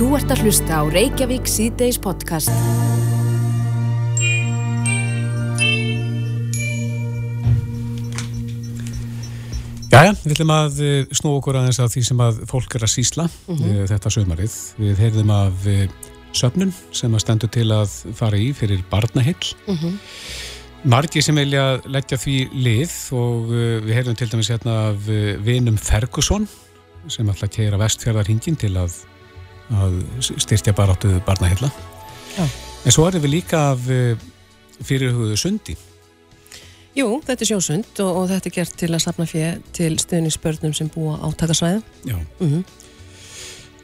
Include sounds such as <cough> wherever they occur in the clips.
Þú ert að hlusta á Reykjavík C-Days podcast. Jæja, við ætlum að eh, snú okkur aðeins að því sem að fólk er að sísla mm -hmm. þetta sömarið. Við heyrðum af eh, söfnun sem að stendur til að fara í fyrir barnahill. Mm -hmm. Margi sem vilja leggja því lið og við heyrðum til dæmis hérna af vinum Ferguson sem ætla að keira vestfjörðarhingin til að, að styrtja baráttu barnahilla. En svo erum við líka af uh, fyrirhuguðu sundi. Jú, þetta er sjósund og, og þetta er gert til að sapna fyrir til stuðningsbörnum sem búa á takasvæðu. Já. Mm -hmm.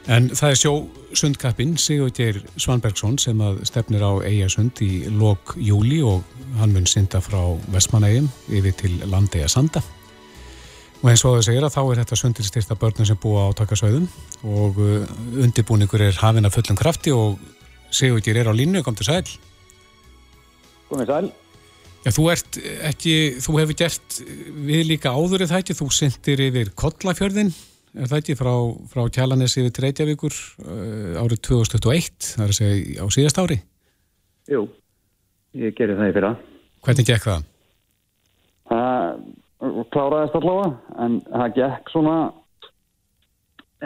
En það er sjósundkappinn Sigurgeir Svanbergsson sem að stefnir á Eyjasund í lok júli og hann mun synda frá Vestmanægum yfir til Landega Sanda. Og eins og það segir að þá er þetta sundin styrta börnum sem búa á takasvæðum og uh, undirbúningur er hafinn af fullum krafti og Sigurgeir er á línu, kom til sæl. Komið sæl. Já, þú ert ekki, þú hefur gert við líka áður eða ekki, þú syndir yfir Kollafjörðin er það ekki, frá, frá Kjallanessi við Reykjavíkur uh, árið 2021, það er að segja á síðast ári? Jú, ég gerir það í fyrra. Hvernig gekk það? Það kláraðist allavega, en það gekk svona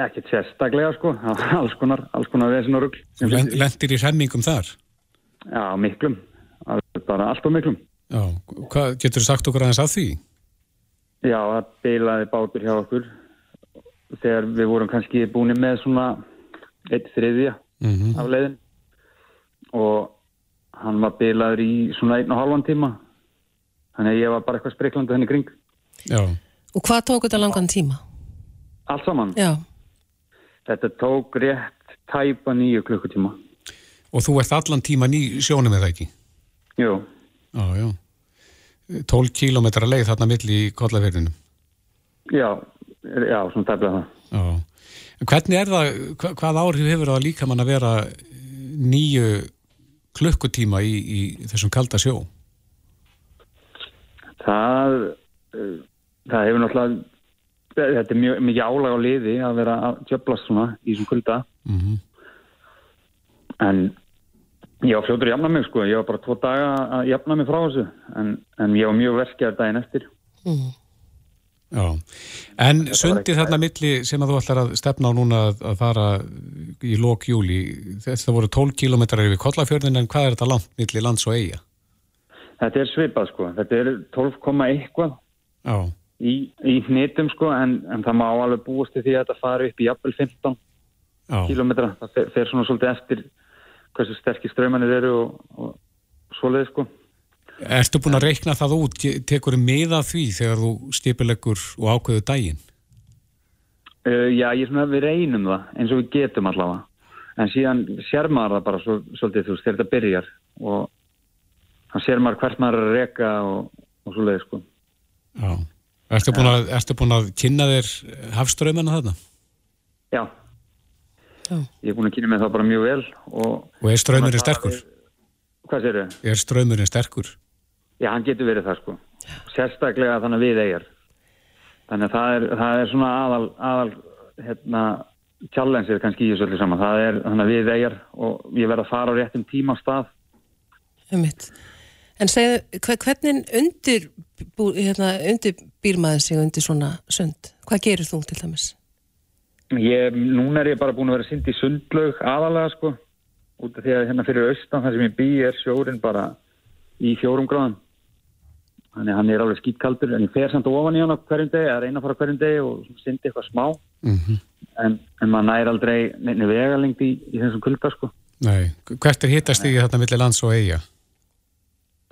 ekkert sérstaklega sko, alls konar, alls konar vesin og rugg. Þú lendir í hremmingum þar? Já, miklum, bara allt og miklum. Já, hvað getur sagt okkur aðeins af því? Já, það beilaði bátur hjá okkur þegar við vorum kannski búin með svona eitt þriðja mm -hmm. af leiðin og hann var bilaður í svona einn og halvan tíma þannig að ég var bara eitthvað spreiklandi henni kring Já. Og hvað tók þetta langan tíma? Allt saman? Já Þetta tók rétt tæpa nýju klukkutíma Og þú ert allan tíma ný sjónum eða ekki? Jú Já, já 12 kílometra leið þarna mill í kollaverðinu Já já, svona tæmlega það. Já. Hvernig er það, hva, hvað áhrif hefur það líka mann að vera nýju klukkutíma í, í þessum kalda sjó? Það, uh, það hefur náttúrulega, þetta er mjög, mikið álag á liði að vera að tjöplast svona í þessum kulda. Mm -hmm. En ég var fljótur að jafna mig sko, ég var bara tvo daga að jafna mig frá þessu, en, en ég var mjög verkið daginn eftir. Mm. Já, en sundið þarna milli sem að þú ætlar að stefna á núna að fara í lók júli, þetta voru 12 kilometrar yfir Kollafjörðin en hvað er þetta langt milli lands og eiga? Þetta er svipað sko, þetta er 12,1 í, í hnitum sko en, en það má alveg búast til því að þetta fari upp í jafnvel 15 Já. kilometra, það fer, fer svona svolítið eftir hversu sterkir strömanir eru og, og svoleið sko. Erstu búin að reikna það út, tekur þið með að því þegar þú stipilegur og ákveðu daginn? Uh, já, ég er svona að við reynum það eins og við getum allavega. En síðan sér maður það bara svo, svolítið þú veist þegar þetta byrjar og þannig sér maður hvert maður er að reyka og, og svo leiði sko. Já. Erstu búin, að, ertu búin að kynna þér hafströymana þarna? Já. Já. Ég er búin að kynna mig það bara mjög vel. Og, og er ströymurinn sterkur? Hvað sér þau? Er ströymurinn sterkur? Já, hann getur verið það sko. Sérstaklega þannig við eigjar. Þannig að það er, það er svona aðal, aðal hérna, challenge er kannski í þessu öllu saman. Það er þannig að við eigjar og ég verð að fara á réttum tíma á stað. Um mitt. En segðu, hvernig undir, hérna, undir býrmaður sig undir svona sund? Hvað gerir þú til dæmis? Ég, núna er ég bara búin að vera synd í sundlaug aðalega sko. Út af því að hérna fyrir austan þar sem ég bý er sjórin bara í fjórum gráðan þannig að hann er alveg skýtkaldur en ég fer samt ofan í hann á hverjum deg að reyna að fara hverjum deg og syndi eitthvað smá mm -hmm. en, en maður næri aldrei nefnir vegalengt í, í þessum kulda sko Nei, hvert er hittast í þetta millir lands og eiga?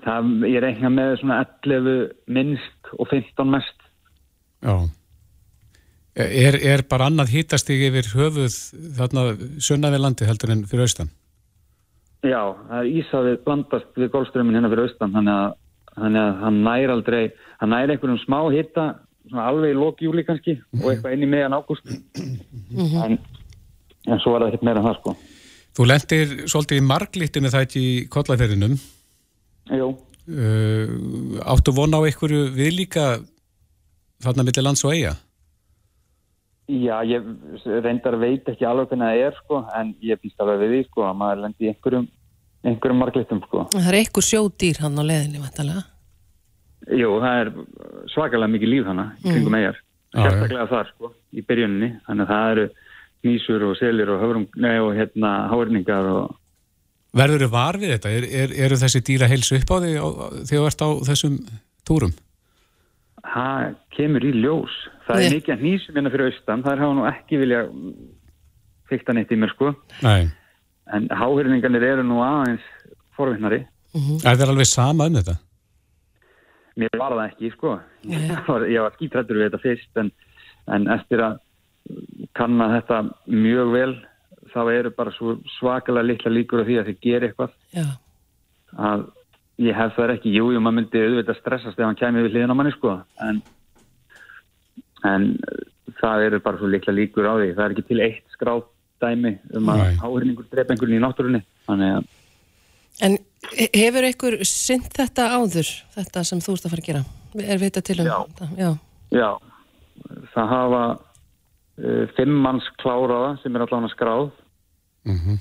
Það, ég reyna með svona 11 minnst og 15 mest Já Er, er bara annað hittast í yfir höfuð þarna sunna við landi heldur en fyrir austan? Já, það er Ísafið blandast við golfströmmin hérna fyrir austan þannig að þannig að hann næri aldrei hann næri einhverjum smá hitta alveg í lókjúli kannski mm -hmm. og eitthvað inn í meðan ágúst mm -hmm. en, en svo var það ekkert meira en það sko Þú lendir svolítið í marglittinu það ekki í kollaferðinum Jú uh, Áttu von á einhverju við líka þarna millir lands og eiga? Já, ég reyndar veit ekki alveg hvernig það er sko, en ég býst alveg við því sko, að maður lendi í einhverjum, einhverjum marglitum sko. Það er einhver sjódýr hann á leðinni, vantalega. Jú, það er svakalega mikið líf hana í kringum mm. já. sérstaklega þar sko, í byrjuninni, þannig að það eru nýsur og selir og höfrum, nei og hérna hárinningar og Verður þið var við þetta? Er, er, eru þessi dýra heilsu upp á því á, þegar þú ert á þessum túrum? það kemur í ljós. Það Nei. er mikið nýsum hérna fyrir austan, það er hafa nú ekki vilja fykta neitt í mér sko, Nei. en hárinningarnir eru nú aðeins forvittnari. Er þér alveg sama um þetta? Mér var það ekki, sko. <laughs> Var, ég var skítrættur við þetta fyrst, en, en eftir að kanna þetta mjög vel, þá eru bara svo svakalega litla líkur á því að þið gerir eitthvað. Já. Að ég hef það ekki, jú, jú, maður myndi auðvitað stressast ef hann kæmi við hliðina á manni, sko. En, en það eru bara svo litla líkur á því. Það er ekki til eitt skráð dæmi um að Nei. áhrinningur drepa einhvern í náttúrunni. Þannig að En he- hefur einhver synd þetta áður, þetta sem þú ert að fara að gera? Er vita til um Já. þetta? Já. Já, það hafa uh, fimm manns kláraða sem er allan að skráð. Mm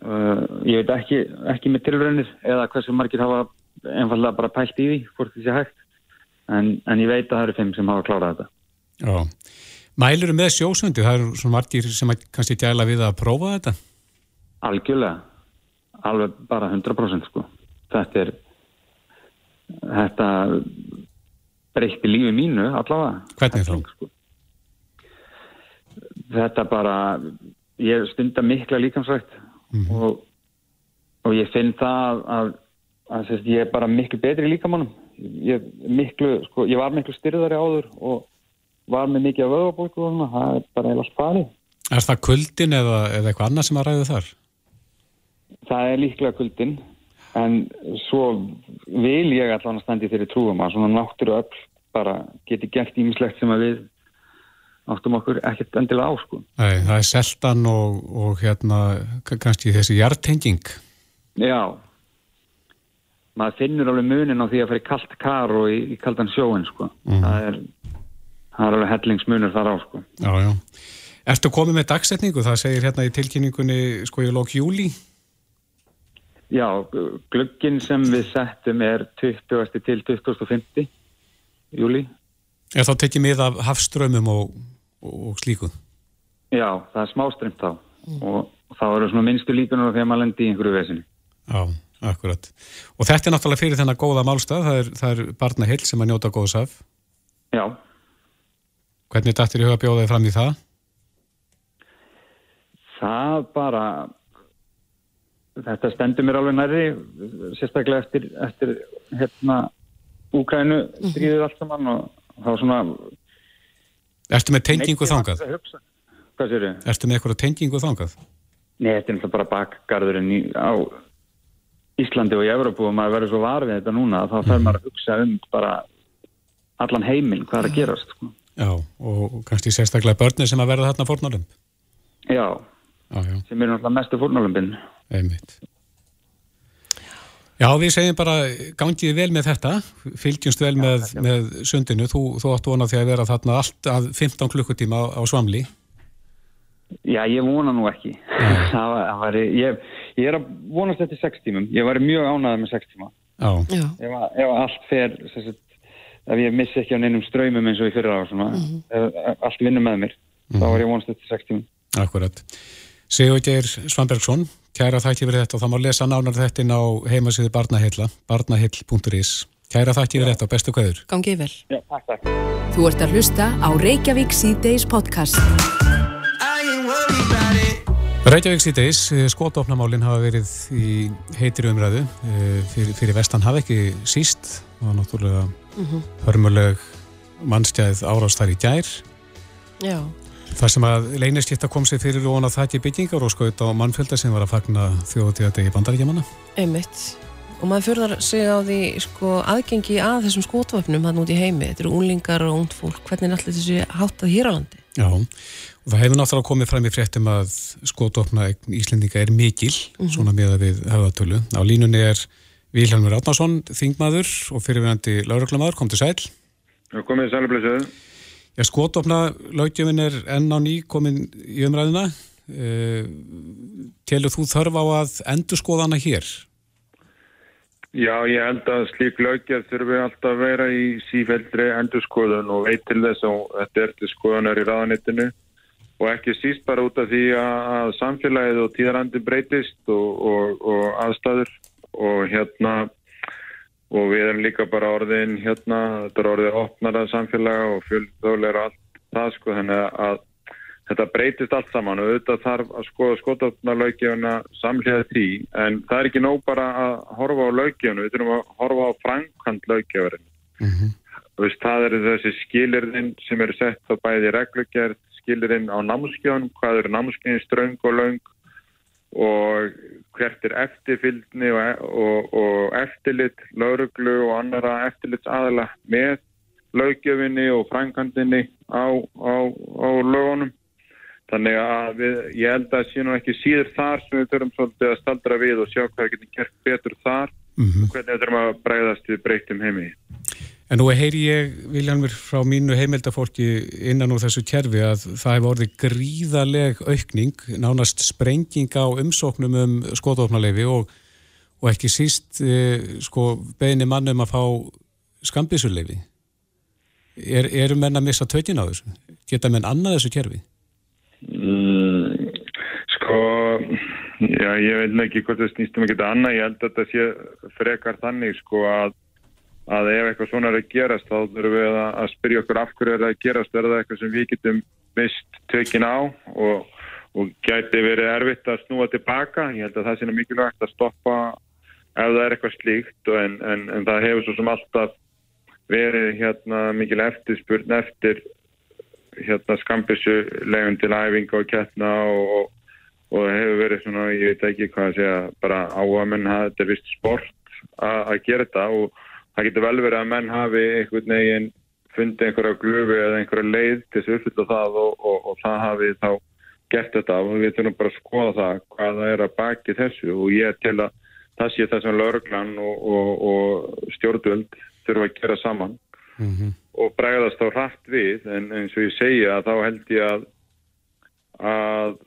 Uh, ég veit ekki, ekki með tilraunir eða hversu margir hafa einfallega bara pælt í því hvort því sé hægt. En, en ég veit að það eru fimm sem hafa klárað þetta. Já. Mælur með sjósundi? Það eru svona margir sem kannski gæla við að prófa þetta? Algjörlega. Alveg bara 100% sko. Þetta er þetta breytti lífi mínu allavega. Hvernig þá? Sko. Þetta bara ég stunda mikla líkamsrækt og, og ég finn það að, að sérst, ég er bara miklu betri líkamannum ég, miklu, sko, ég var miklu styrðari áður og var með mikið af vöðabólku og það er bara eða spari Er það kuldin eða, eða eitthvað annað sem að ræðu þar? það er líklega kuldin en svo vil ég allan að standi fyrir trúum að svona náttúru öll bara geti gert ímislegt sem að við áttum okkur ekkert endilega á sko Nei, það er seltan og, og hérna ka- kannski þessi hjartenging. Já maður finnur alveg munin á því að fara í kalt kar og í, í kaldan sjóin sko. það, er, það er alveg hellingsmunur þar á sko. Já, já. Ertu komið með dagsetningu? Það segir hérna í tilkynningunni sko í lók júli. Já, glugginn sem við settum er 20. til 2050 júli Er þá tekið mið af hafströmmum og, og, og slíku? Já, það er smástrimt þá og þá eru svona minnstu líkunar þegar maður lendi í einhverju vesinu Já, akkurat. Og þetta er náttúrulega fyrir þennan góða málstað, það er, það er barna heill sem að njóta góðs af. Já, Hvernig dættir í huga að bjóða þig fram í það? það bara þetta stendur mér alveg nærri sérstaklega eftir, eftir hérna Úkrænu stríðið allt saman og þá svona Ertu með tengingu þangað? Hvað sér þau? Ertu með eitthvað tengingu þangað? Nei, þetta er náttúrulega bara bakgarðurinn á Íslandi og í Evropu og maður verður svo var við þetta núna að þá þarf maður að hugsa um bara allan heiminn hvað er að gerast sko. Já, og kannski sérstaklega börni sem að verða þarna fórnarlömb. Já, Já, já, sem eru náttúrulega mestu fórnálömbin einmitt. Já, við segjum bara gangið vel með þetta, fylgjumst vel með, með sundinu. Þú, þú áttu vona því að vera þarna allt að 15 klukkutíma á, á svamli. Já, ég vona nú ekki. <laughs> Það var, það var, ég, ég er að vonast eftir sex tímum. Ég var mjög ánægð með sex tíma. Já, Já. ef, ef allt fer ef ég missi ekki á neinum ströymum eins og í fyrra og svona, ef, ef allt vinnur með mér þá var ég vonast eftir sex tímum. Akkurat. Sigurgeir Svanbergsson, kæra þætti fyrir þetta og það má lesa nánar þetta inn á heimasíðu barnaheilla, barnahill.is. Kæra þætti fyrir þetta og bestu kveður. Gangið vel. Já, takk, takk Þú ert að hlusta á Reykjavík síðdeis podcast. Reykjavík síðdeis, skotofnamálinn hafa verið í heitir umræðu eh, fyrir, fyrir vestan hafa ekki síst og náttúrulega hörmuleg mannstjæð árás þar í gær Já. Þar sem að leyniskipta kom sér fyrir og það ekki byggingar og skaut á mannfjölda sem var að fagna þjóðtíðadegi bandaríkjamanna Einmitt. Og maður fyrðar sig á því sko, aðgengi að þessum skotvöfnum hann út í heimi. Þetta eru unglingar og ungt fólk. Hvernig er allir þessi háttað hér á landi? Já, og það hefur náttúrulega komið fram í fréttum að skotofna Íslendinga er mikil, svona með að við höfðatölu. Á línunni er Vilhelmur Átnarsson, þingmaður og fyrirverandi lauruglamaður, kom til sæl. Komið þið sælublesuðu? Já, skotofna lögjöfin er enn á ný komin í umræðina. Uh, telur þú þörf á að endur skoðana hér? Já, ég held að slík lögjöf þurfi alltaf að vera í sífældri endur skoðun og veit til þess að þetta er til skoðunar í ráðanittinu og ekki síst bara út af því að samfélagið og tíðarandi breytist og, og, og aðstæður og hérna og við erum líka bara orðin hérna, þetta er orðið opnara samfélag og fjöldóðlega allt það sko, þannig að þetta breytist allt saman og auðvitað þarf að skoða skotafna lögjöfuna samlega því en það er ekki nóg bara að horfa á lögjöfunu, við þurfum að horfa á framkvæmt lögjöfurinn mm -hmm. það eru þessi skilirðin sem eru sett á bæði reglugjörð skilirinn á námskjón, hvað eru námskjón ströng og laung og hvert er eftirfylgni og, og, og eftirlit lauruglu og annara eftirlitsaðala með lögjöfinni og frænkandinni á, á, á lögunum. Þannig að við, ég held að nú ekki síður þar sem við þurfum svolítið að staldra við og sjá hvað getur kert betur þar mm -hmm. og hvernig þurfum að bregðast við breytum heimi. En nú heyri ég, Viljanmur, frá mínu heimildafólki innan úr þessu kerfi að það hefur orðið gríðaleg aukning, nánast sprenging á umsóknum um skotofnarleifi og, og ekki síst e, sko, beðinni mannum að fá skambisuleifi. Er, eru menn að missa tökina á þessu? Geta menn annað þessu kerfi? Mm, sko, já, ég veit ekki hvort það snýstum að geta annað. Ég held að þetta sé frekar þannig sko að að ef eitthvað svona er að gerast þá þurfum við að spyrja okkur af hverju er það að gerast er það eitthvað sem við getum mist tökin á og, og gæti verið erfitt að snúa tilbaka. Ég held að það sé mikilvægt að stoppa ef það er eitthvað slíkt en, en, en það hefur svo sem alltaf verið hérna mikil eftirspurn eftir hérna skambissu legum til æfinga og kettna og, og hefur verið svona, ég veit ekki hvað að segja bara áhuga menn að þetta er vist sport að gera þetta og það getur vel verið að menn hafi einhvern veginn fundið einhverja glufi eða einhverja leið til þessu uppfyllu það og, og, og það hafi þá gert þetta og við þurfum bara að skoða það hvað það er að baki þessu. Og ég til að það sé það sem lauruglan og, og stjórnvöld þurfa að gera saman mm -hmm. og bregðast þá rætt við. En eins og ég segja að þá held ég að að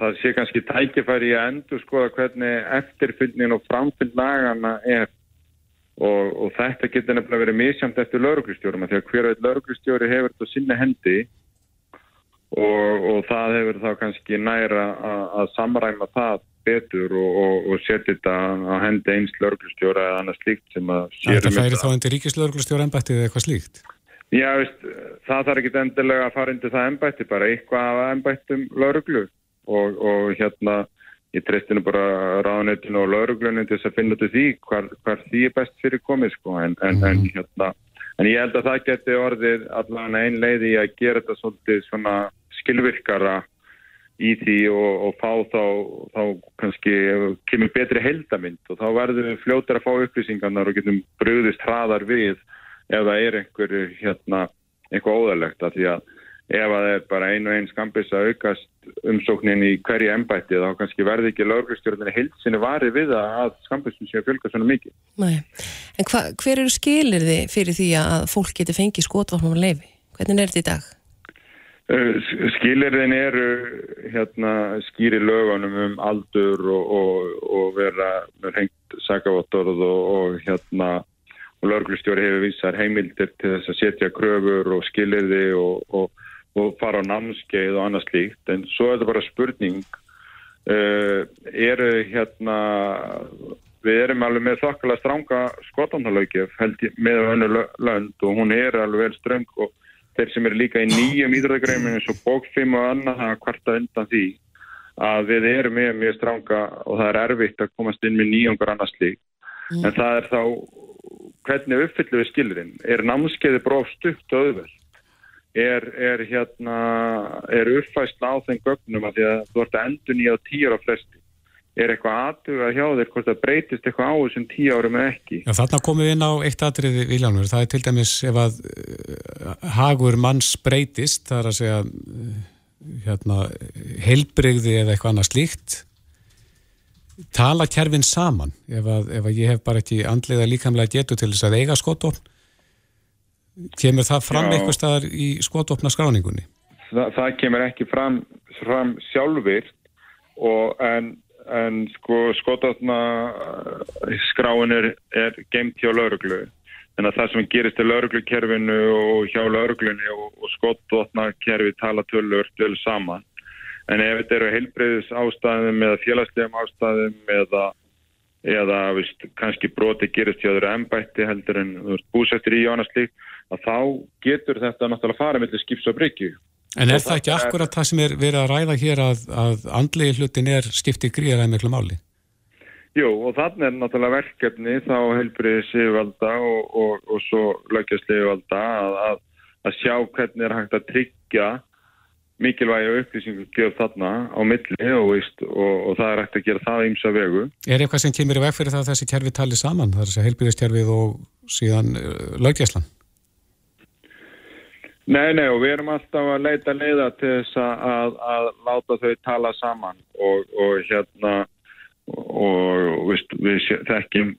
það sé kannski tækifæri að endur skoða hvernig eftirfyllnin og framfyll lagana er og, og þetta getur nefnilega verið misjamt eftir lauruglustjórum því að hver veit lauruglustjóri hefur þetta sinna hendi og, og það hefur þá kannski næra að samræma það betur og, og setja þetta að hendi eins lauruglustjóra eða annað slíkt sem að um færi þá undir ríkislauruglustjóra ennbætti eða eitthvað slíkt? Já, veist, það þarf ekki endilega að fara undir það ennbætti bara eitthvað af ennbættum lauruglu og hérna ég treysti nú bara ráðanetinu og lauruglunum til þess að finna af því hvar, hvar því er best fyrir komið sko en, en, mm. en, mhm. hérna, en ég held að það geti orðið allavega einn leiði að gera þetta svolítið svona skilvirkara í því og, og fá þá, þá kannski kemur betri heldamind og þá verðum við fljótar að fá upplýsingarnar og getum bröðist hraðar við ef það er einhverju hérna, einhver óðalegt að því að ef að það er bara einu og einn skambis að aukast umsóknin í hverju ennbætti þá kannski verði ekki lauglistjórnir heilsinni varði við að skambisum sé að fjölga svona mikið. Nei, en hva, hver eru skilir þið fyrir því að fólk getur fengið skotvarnum að leifi? Hvernig er þetta í dag? Uh, skilirðin eru hérna, skýri lögunum um aldur og, og, og vera hengt sakavottorð og, og hérna og lauglistjóri hefur vísar heimildir til þess að setja kröfur og skilirði og og fara á námskeið og annað slíkt. En svo er þetta bara spurning uh, eru hérna við erum alveg með þokkulega stránga skotanhalauðgjöf með önnu lönd og hún er alveg vel ströng og þeir sem eru líka í nýjum ídraðagreiminu eins og bókfim og annað það kvarta undan því að við erum með mjög stránga og það er erfitt að komast inn með nýjungar annað slíkt. Mm. en það er þá hvernig uppfyllu við skilurinn er námskeiði bróð stutt og auðvöld er, er hérna er uppfæst á þeim gögnum að því að þú ert að endur nýja á tíur á flesti er eitthvað aðtuga hjá þér hvort það breytist eitthvað á þessum tíu árum eða ekki? Já, Þarna komum við inn á eitt atriði Viljanur, það er til dæmis ef að uh, hagur manns breytist það er að segja uh, hérna, heilbreyði eða eitthvað annað slíkt tala kjærfinn saman. Ef að, ef að ég hef bara ekki andlega líkamlega getu til þess að eiga skottorn Kemur það fram eitthvað staðar í skotvopna skráningunni? Það, það kemur ekki fram, fram sjálfur en, en sko skotvopna skráin er, er geimt hjá lauruglu. Þannig að það sem gerist í lauruglukerfinu og hjá lauruglunni og, og skotvopna kerfi tala tölur saman. En ef þetta eru heilbreyðis ástæðum eða félagslegum ástæðum eða eða veist, kannski broti gerist hjá þeirra ennbætti heldur en búsættir í og annars líkt að þá getur þetta náttúrulega fara mellir skips og bryggju. En er og það ekki er... akkurat það sem er verið að ræða hér að, að andlegi hlutin er skiptið gríðaræð miklu máli? Jú og þannig er náttúrulega verkefni þá helbriðið séuvalda og, og, og svo lögjast séuvalda að, að, að sjá hvernig er hægt að tryggja mikilvægi upplýsingu gjöf þarna á milli og, veist, og, og það er hægt að gera það ímsa vegu. Er eitthvað sem kemur í veg fyrir það að þessi kjærfi tali saman? Það er þessi heilbyrðistjærfið og síðan uh, lögjæslan? Nei, nei og við erum alltaf að leita leiða til þess að, að láta þau tala saman og, og hérna og veist, við þekkjum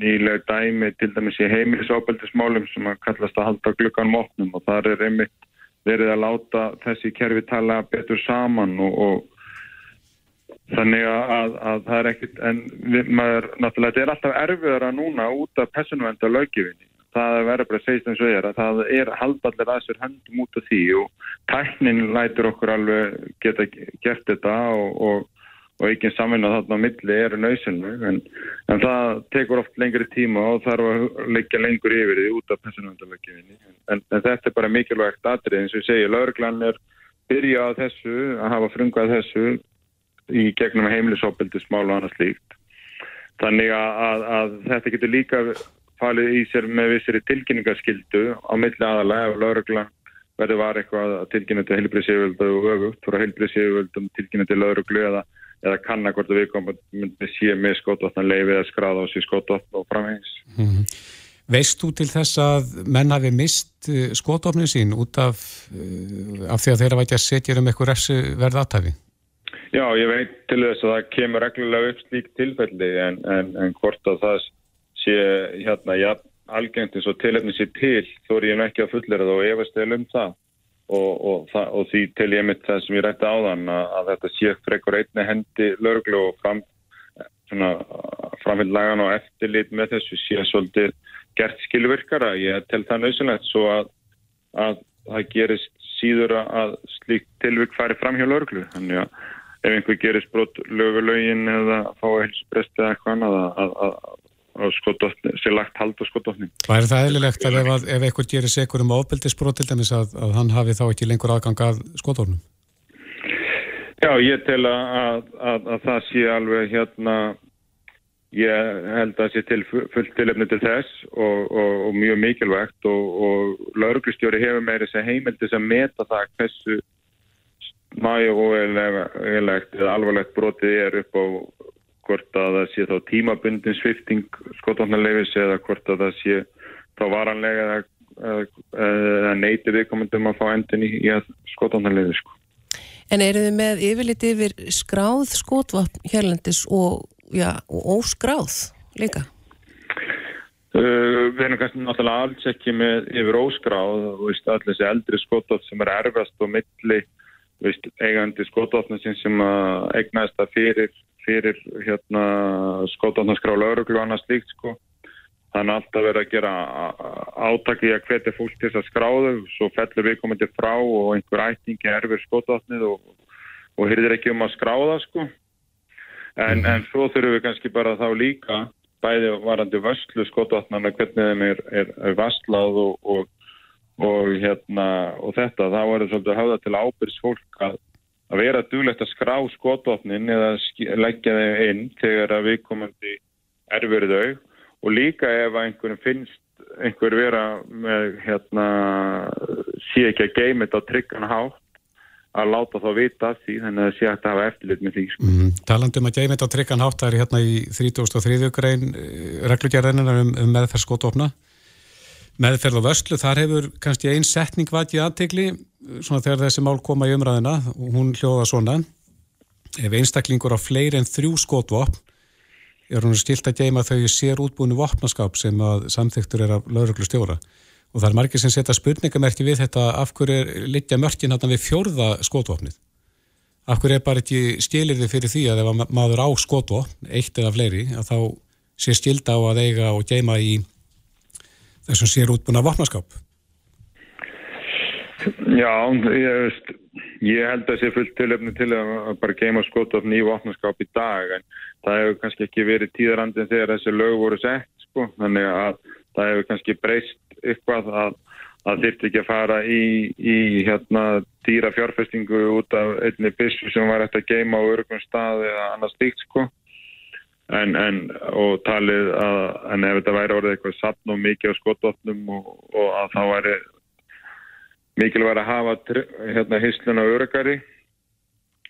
nýlega dæmi til dæmis í heimilisofbeldismálum sem að kallast að halda glukkanum opnum og þar er einmitt verið að láta þessi kerfi tala betur saman og, og þannig að, að það er ekkit, en við, maður, náttúrulega þetta er alltaf erfiðara núna út af personvenda lögjifinni. Það verður bara að segja eins og ég er að það er halballir að sér höndum út af því og tæknin lætur okkur alveg geta gert þetta og, og og ekki samin að þarna á milli eru nöysilnug en, en það tekur oft lengri tíma og þarf að leggja lengur yfir því út af personvöndalögginni en, en, þetta er bara mikilvægt atrið eins og ég segi, lauruglan er byrjað þessu að hafa frungað þessu í gegnum heimilisopildismál og annað slíkt. Þannig að, að, að þetta getur líka falið í sér með vissir tilkynningarskildu á milli aðalega ef lauruglan verður var eitthvað að tilkynna til heilbríðsíðvöldu og öfugt frá heilbríðsíðvöldum tilkynna til lauruglu eða eða kanna hvort við komum með sé með skótvatna leifið eða skráða á sér skótvatna og framhengis. Mm -hmm. Veist þú til þess að menn hafi mist eh, skótofnin sín út af, eh, af því að þeirra væti að setja um eitthvað refsi verð aðtæfi? Já, ég veit til þess að það kemur reglulega upp slík tilfelli en, en, en hvort að það sé hérna, já, algengt eins og tilefni sér til þó er ég nú ekki að fullera það og efast eða um það og, og, það, og því til ég mitt það sem ég rætti á þann að, að þetta sé frekkur einni hendi löglu og fram, framfélagin og eftirlit með þessu sé svolítið gert skilvirkara. Ég tel það nöðsynlegt svo að, að það gerist síður að slíkt tilvirk fari fram hjá löglu. Þannig að ef einhver gerist brot lögulögin eða fá að hilsprest eða eitthvað annað að, að sé lagt hald á skotofni. Var það eðlilegt að ef, að, ef einhver gerir segur um ábyldisbrot til dæmis að, að hann hafi þá ekki lengur aðgang að skotofnum? Já, ég tel að, að það sé alveg hérna ég held að það sé til fullt tilefni til þess og, og, og mjög mikilvægt og, og lauruglustjóri hefur meira þess að heimildis að meta það hversu mæg og eða alvarlegt brotið er upp á hvort að það sé þá tímabundin svifting skotofnarleifis eða hvort að það sé þá varanlega eða, eða neyti viðkomundum að fá endin í, í skotofnarleifis sko. En eru þið með yfirleitt yfir skráð skotvapn hérlendis og, ja, og óskráð líka? Uh, við erum kannski náttúrulega alls ekki með yfir óskráð og allir þessi eldri skotofn sem er erfast og milli veist, eigandi skotofn sem eignast það fyrir fyrir hérna, skótanaskrá lauruglu og annað slíkt sko. Þannig að alltaf verið að gera átaki að hvetja fólk til þess að skráðu svo fellur við komandi frá og einhver ættingi erfir skótatnið og, og hyrðir ekki um að skráða sko. En, mm. en svo þurfum við kannski bara þá líka bæði varandi vörslu skótatnarna hvernig þeim er, er, er vastlað og, og, og hérna og þetta, þá er það svolítið að hafa til ábyrgs fólk að að vera duglegt að skrá skotvopnin eða leggja þeim inn þegar að við komandi erfur þau og líka ef einhverjum finnst einhver vera með hérna sé ekki að geima þetta á tryggan hátt að láta þá vita því þannig að sé að þetta hafa eftirlit með því sko. mm, Talandum að geima þetta á tryggan hátt það er hérna í 33. grein eh, reglugjörðinnar um, um meðferð skotvopna meðferð og vörslu, þar hefur kannski einn setning vatið aðtegli svona þegar þessi mál koma í umræðina og hún hljóða svona ef einstaklingur á fleiri en þrjú skotvopn er hún stilt að geima þau sér útbúinu vopnaskap sem að samþyktur er af lauruglu stjóra og það er margir sem setja spurningamerki við þetta af hverju er litja mörkin hérna við fjórða skotvopnið? Af hverju er bara ekki stilirði fyrir því að ef maður á skotvopn eitt eða fleiri, að þá sé stilda á að eiga og geima í þessum sér útbúna vopnaskap Já, ég veist ég held að það sé fullt tilöfni til að bara geima skotvopn í vopnaskap í dag en það hefur kannski ekki verið tíðarandin þegar þessi lög voru sett sko, þannig að það hefur kannski breyst eitthvað að það þurfti ekki að fara í, í hérna, dýra fjárfestingu út af einni bissu sem var eftir að geima á örgum stað eða annars stíkt sko en, en og talið að en ef þetta væri orðið eitthvað sapn og mikið á skototnum og, og að þá væri mikilvæg að hafa hérna hysluna örgari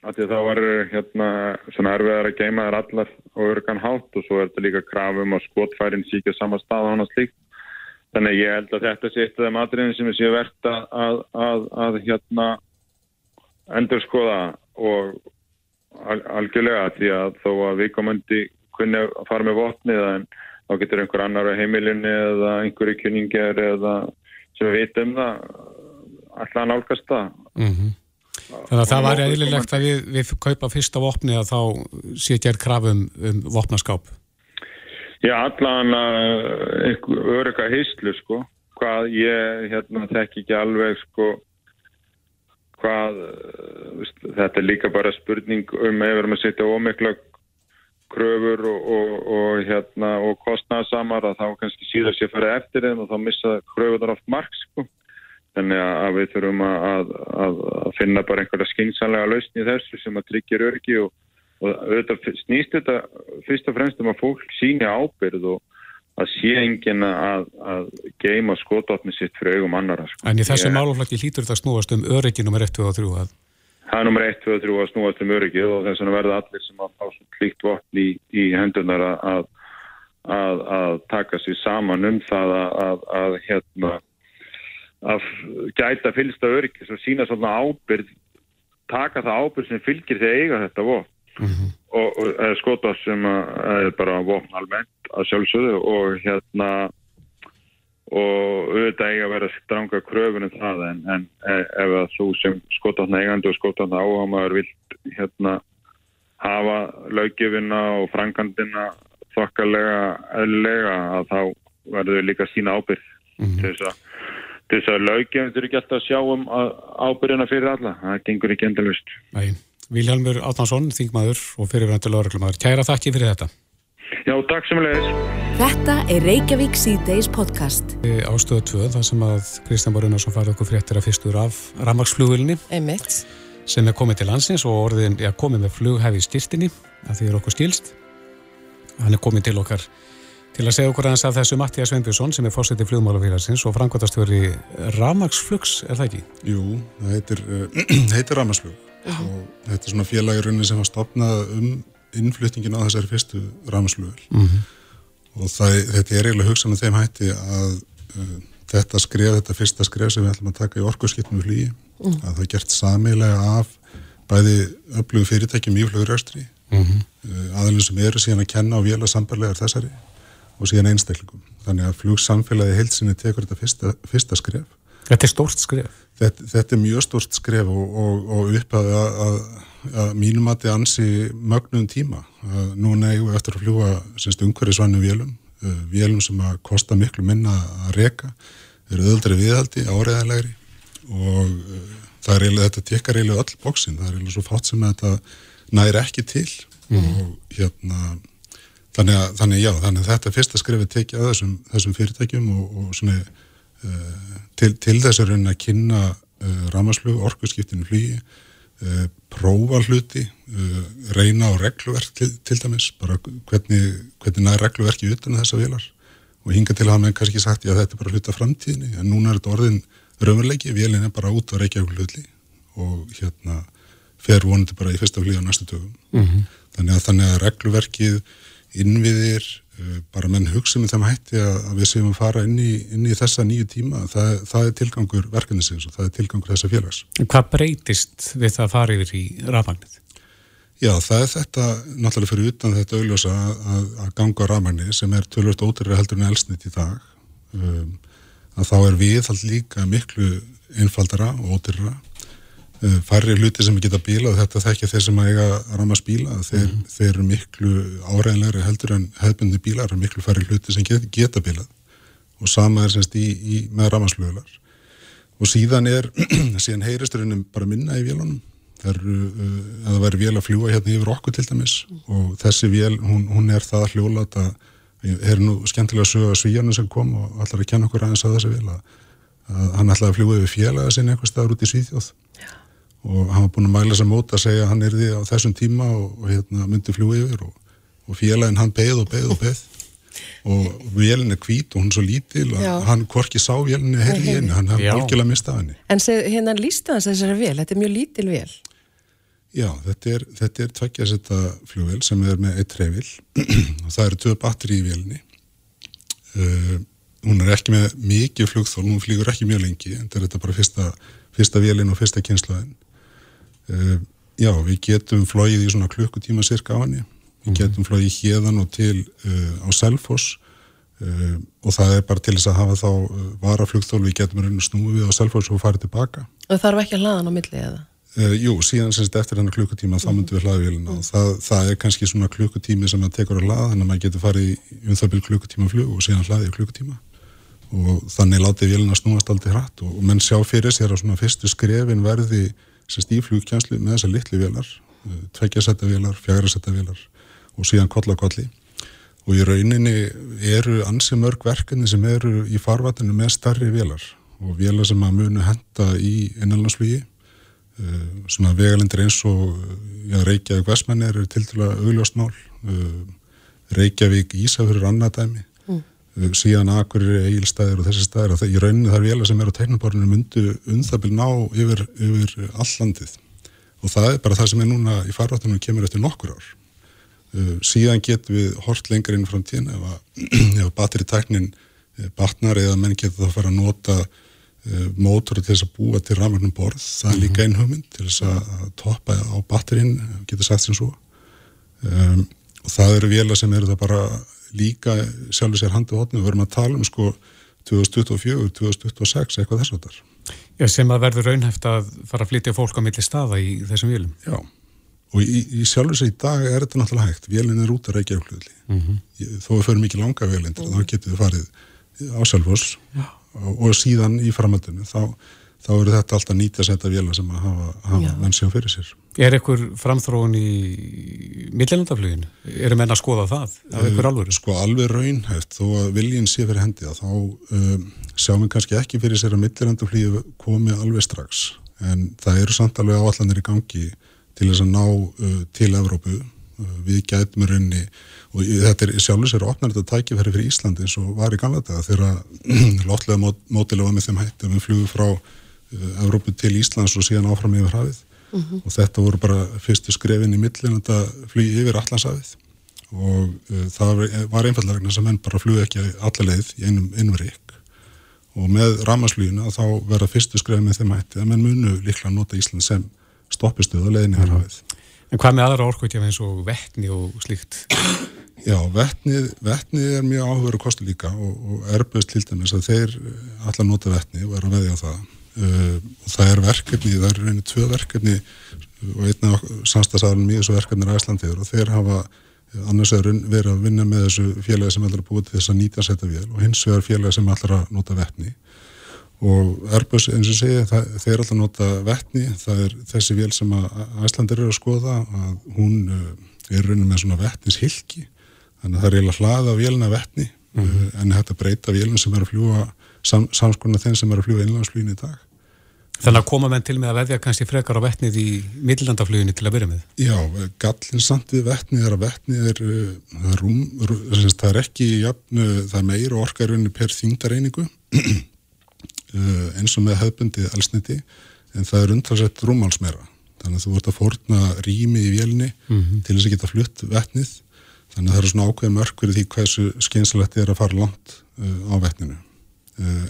að því að þá var hérna svona erfiðar að geima þær allar á örgan hátt og svo er þetta líka krafum að skotfærin síkja sama stað á hana slíkt. Þannig ég held að þetta sé eitt af þeim atriðin sem við séum verðt að, að, að, hérna endur skoða og algjörlega því að þó að við komandi kunni að fara með votnið en þá getur einhver annar á heimilinni eða einhverju kynningar eða sem við veitum það alltaf nálgast það. Mm -hmm. Þannig að það var eðlilegt að við, við kaupa fyrsta vopni að þá sé gerð krafum um vopnaskáp. Já, allan að örga hýslu sko, hvað ég hérna þekk ekki alveg sko hvað, veist, þetta er líka bara spurning um ef við erum að setja ómikla kröfur og, og, og hérna og kostnæðsamar að þá kannski síðan sé fyrir eftir þeim og þá missa kröfunar oft marg sko. Þannig að við þurfum að, að, að finna bara einhverja skynsanlega lausni í þessu sem að tryggja örgi og og auðvitað snýst þetta fyrst og fremst um að fólk síni ábyrð og að sé engin að, að geima skototni sitt fyrir augum annara. Sko. En í þessu ég... máluflaki hlýtur þetta snúast um öryggi nr. 1, 2 og 3 að? Það er nr. 1, 2 og 3 að snúast um öryggi og þess vegna verða allir sem að fá hlýtt votn í, í hendunar að, að, að taka sér saman um það að hérna að gæta fylgsta öryggi og sína svona ábyrð taka það ábyrð sem fylgir að eiga þetta votn mm -hmm. og, og skota sem er bara vopn almennt að sjálfsögðu og hérna og auðvitað eiga að vera stranga kröfunum það en, en ef að þú sem skotatna eigandi og skotatna áhamaður vilt hérna hafa löggefina og frangandina þokkalega eðlega að þá verður líka sína ábyrg mm -hmm. til þess að til þess að löggefin þurfi ekki alltaf að sjá um ábyrgina fyrir alla, það gengur ekki endalust Nei Vilhelmur Átnarsson, þingmaður og fyrirvendulega örglumæður. Kæra þakki fyrir þetta. Já, takk sem leiðis. Þetta er Reykjavík C-Days podcast. Ástöðu 2, þar sem að Kristján Barunarsson farið okkur fréttir að fyrstur af Ramagsflugvilni. Einmitt. Sem er komið til landsins og orðin er komið með flughæfi styrtinni, að því er okkur stílst. Hann er komið til okkar til að segja okkur aðeins af þessu Mattías Sveinbjörnsson sem er fórsetið flugmálafélagsins og framkvæmtastjóri Ramagsflugs, er það ekki? Jú, það heitir, uh, <clears throat> heitir Ramagsflug og þetta er svona félagirunni sem var stopnað um innflyttingin á þessari fyrstu rámsluvel mm -hmm. og það, þetta er eiginlega hugsan af þeim hætti að uh, þetta skref, þetta fyrsta skref sem við ætlum að taka í orkurskiptum við flýi mm. að það gert samilega af bæði öflugu fyrirtækjum í fluguröstri mm -hmm. uh, aðeins sem eru síðan að kenna og vila sambarlegar þessari og síðan einstaklingum þannig að flugsamfélagi heilsinni tekur þetta fyrsta, fyrsta skref Þetta er stórt skref Þetta, þetta er mjög stort skref og, og, og upp að, að, að mínum að þið ansi mögnum tíma. Núna eigum við eftir að fljúa umhverjusvannum vélum, uh, vélum sem að kosta miklu minna að reka, eru öðuldri viðhaldi, áreðanlegri og uh, það er eiginlega, þetta tekkar eiginlega öll bóksin, það er eiginlega svo fátt sem þetta næri ekki til mm. og hérna þannig að, þannig, já, þannig að þetta fyrsta skrefi tekja að þessum, þessum fyrirtækjum og, og svona til, til þess að reyna að kynna uh, ramaslug, orkurskiptinu flýi uh, prófa hluti uh, reyna á regluverk til, til dæmis, bara hvernig hvernig næri regluverki utan þessa vilar og hinga til að hafa með kannski sagt já þetta er bara hluta framtíðinni, en núna er þetta orðin raunverleiki, vilin er bara út á Reykjavík hluti og hérna fer vonandi bara í fyrsta flýja næstu tögum mm -hmm. þannig að þannig að regluverkið innviðir bara menn hugsa með þeim hætti að við séum að fara inn í, inn í þessa nýju tíma það, það er tilgangur verkefnisins og það er tilgangur þessa félags. Hvað breytist við það að fara yfir í rafmagnið? Já, það er þetta náttúrulega fyrir utan þetta auðljósa að, að ganga á rafmagnið sem er tölvöld ótrúið heldur en elsnit í dag um, að þá er viðhald líka miklu einfaldara og ódyrra Eh, færri hluti sem geta bíla og þetta þekkja þeir sem eiga ramma spíla þeir, mm. þeir eru miklu áræðinlegri heldur en hefbundi bílar, miklu færri hluti sem geta, geta bílað. Og sama er semst í, í með rammarslögular og síðan er <clears throat> síðan heyristurinn bara minna í vélunum. Það eru, uh, að það væri vél að fljúa hérna yfir okkur til dæmis. Og þessi vél, hún, hún er það hljólat að er nú skemmtilega að sögja svíjarnu sem kom og allar að kenna okkur aðeins að þessi vél að, að hann ætlaði að fljúa yfir félaga sinni einhver staður út í Svíþjóð og hann var búin að mæla sér mót að segja að hann er því á þessum tíma og, og hérna, myndi fljú yfir og, og félaginn hann beð og beð og beð <laughs> og vélinn er hvít og hún er svo lítil og hann korki sá vélinn er herri henni, hann hafði borgilega mistað henni. En seg, hérna lísta hans þessari vél, þetta er mjög lítil vél. Já, þetta er, þetta er tveggjarsetta fljóvel sem er með eitt reyfil og <clears throat> það eru tvö batteri í vélinni. Uh, hún er ekki með mikið flugþól, hún flýgur ekki mjög lengi en þetta er bara fyrsta, fyrsta vélinn og fyrsta kynslaðin Uh, já, við getum flóið í svona klukkutíma cirka á henni. Við mhm. getum flóið hérðan og til uh, á Selfoss uh, og það er bara til þess að hafa þá varaflugþól við getum raun og snúið við á Selfoss og farið tilbaka. Og þarf ekki að hlaða hann á milli eða? Jú, síðan semst eftir hennar klukkutíma þá myndum við hlaða vélina og það, það er kannski svona klukkutími sem það tekur að hlaða þannig að maður getur farið um það byrju klukkutíma flug og síðan hlaðið klukkutíma og þannig látið vélina snúast aldrei hratt og menn sjá fyrir sér að svona fyrstu skrefin verði sérst í flugkjænslu með þessar litli velar, eh, tveggjasetta velar, fjagrasetta velar og síðan kollakolli og í rauninni eru ansi mörg verkefni sem eru í farvatinu með starri velar og velar sem að munu henda í innanlandsflugi. Eh, svona vegalendir eins og já, Reykjavík Vestmann er til dæla augljósmál eh, Reykjavík Ísafjörður annadæmi síðan Akureyri, Egilstaðir og þessi staðir og í rauninu þar vila sem er á teiknaborðinu myndu unþabil ná yfir, yfir allandið og það er bara það sem er núna í farváttunum kemur eftir nokkur ár. Uh, síðan getum við hort lengur inn fram tíðan ef, <clears throat> ef batteritæknin uh, batnar eða menn getur þá að fara að nota uh, mótor til þess að búa til rafmagnum borð, það er líka mhm. einhugmynd til þess að toppa á batterin getur sagt sem svo. Um, og það eru vila sem eru það bara líka sjálfur sér handi og hotni við verum að tala um sko 2024, 2026, eitthvað þess að þar Já, sem að verður raunhæft að fara að flytja fólk á milli staða í þessum vélum. Já, og í, í sjálfur sér í dag er þetta náttúrulega hægt, vélin er út að reykja fljóðli, mm -hmm. þó við förum ekki langa vélindir, þá getum við farið á sjálfurs og, og síðan í framöndinu, þá þá eru þetta alltaf nýtt að setja vila sem að hafa, hafa menn sem fyrir sér. Er ekkur framþróun í millinandafluginu? Er það menna að skoða það af ekkur alvöru? Sko alveg raunhæft, þó að viljinn sé fyrir hendi að þá um, sjáum við kannski ekki fyrir sér að millinandaflugi komi alveg strax, en það eru samt alveg áallanir í gangi til þess að ná uh, til Evrópu uh, við gætum raunni og þetta er sjálfur sér að opna þetta tækifæri fyrir Íslandi eins og var í ganlega þetta þegar <clears throat> lotlega mótilega með þeim hætti að við flugum frá Európu eh, til Íslands og síðan áfram yfir hafið mm -hmm. og þetta voru bara fyrstu skrefin í millin þetta flugi yfir allansafið og uh, það var einfallega vegna sem menn bara flugði ekki alla leið í einum, einum rík og með ramaslugina þá verða fyrstu skrefin með þeim hætti að menn munu líklega að nota Ísland sem stoppistöð og leiðin yfir mhm. hafið. En hvað með aðra orkvöldja eins og vettni og slíkt? Já, vettnið, vettnið er mjög áhugur að kosta líka og, og erbjöðst til dæmis að þeir allar nota vettni og er að veðja á það Uh, það er verkefni, það er reynið tvö verkefni og einna samstagsarinn mjög svo verkefnir æslandiður og þeir hafa annars er verið að vinna með þessu félagi sem ætlar að búið til þess að nýta setja vél og hins vegar félagi sem ætlar að nota vettni og Airbus eins og segja það, þeir að nota vettni það er þessi vél sem að æslandir eru að skoða að hún er reynið með svona vettnishilki þannig að það er eiginlega hlaða vélina vettni mm -hmm. en þetta breyta vélum sem er að fljúa sam, samskona þeim sem eru að fljúa innlandsflugin í dag. Þannig að koma menn til með að veðja kannski frekar á vettnið í midlandafluginu til að byrja með? Já, gallin samt við vettnið er að vettnið er, það er, rúm, það er ekki jafn, það er meira orkarunni per þingdareiningu <clears throat> eins og með hefbundi elsniti en það er undhalsett rúmálsmeira þannig að þú vart að forna rými í vélni mm -hmm. til þess að geta flutt vettnið þannig að það er svona ákveð mörg fyrir því hversu skynsalegt er að fara langt á vettninu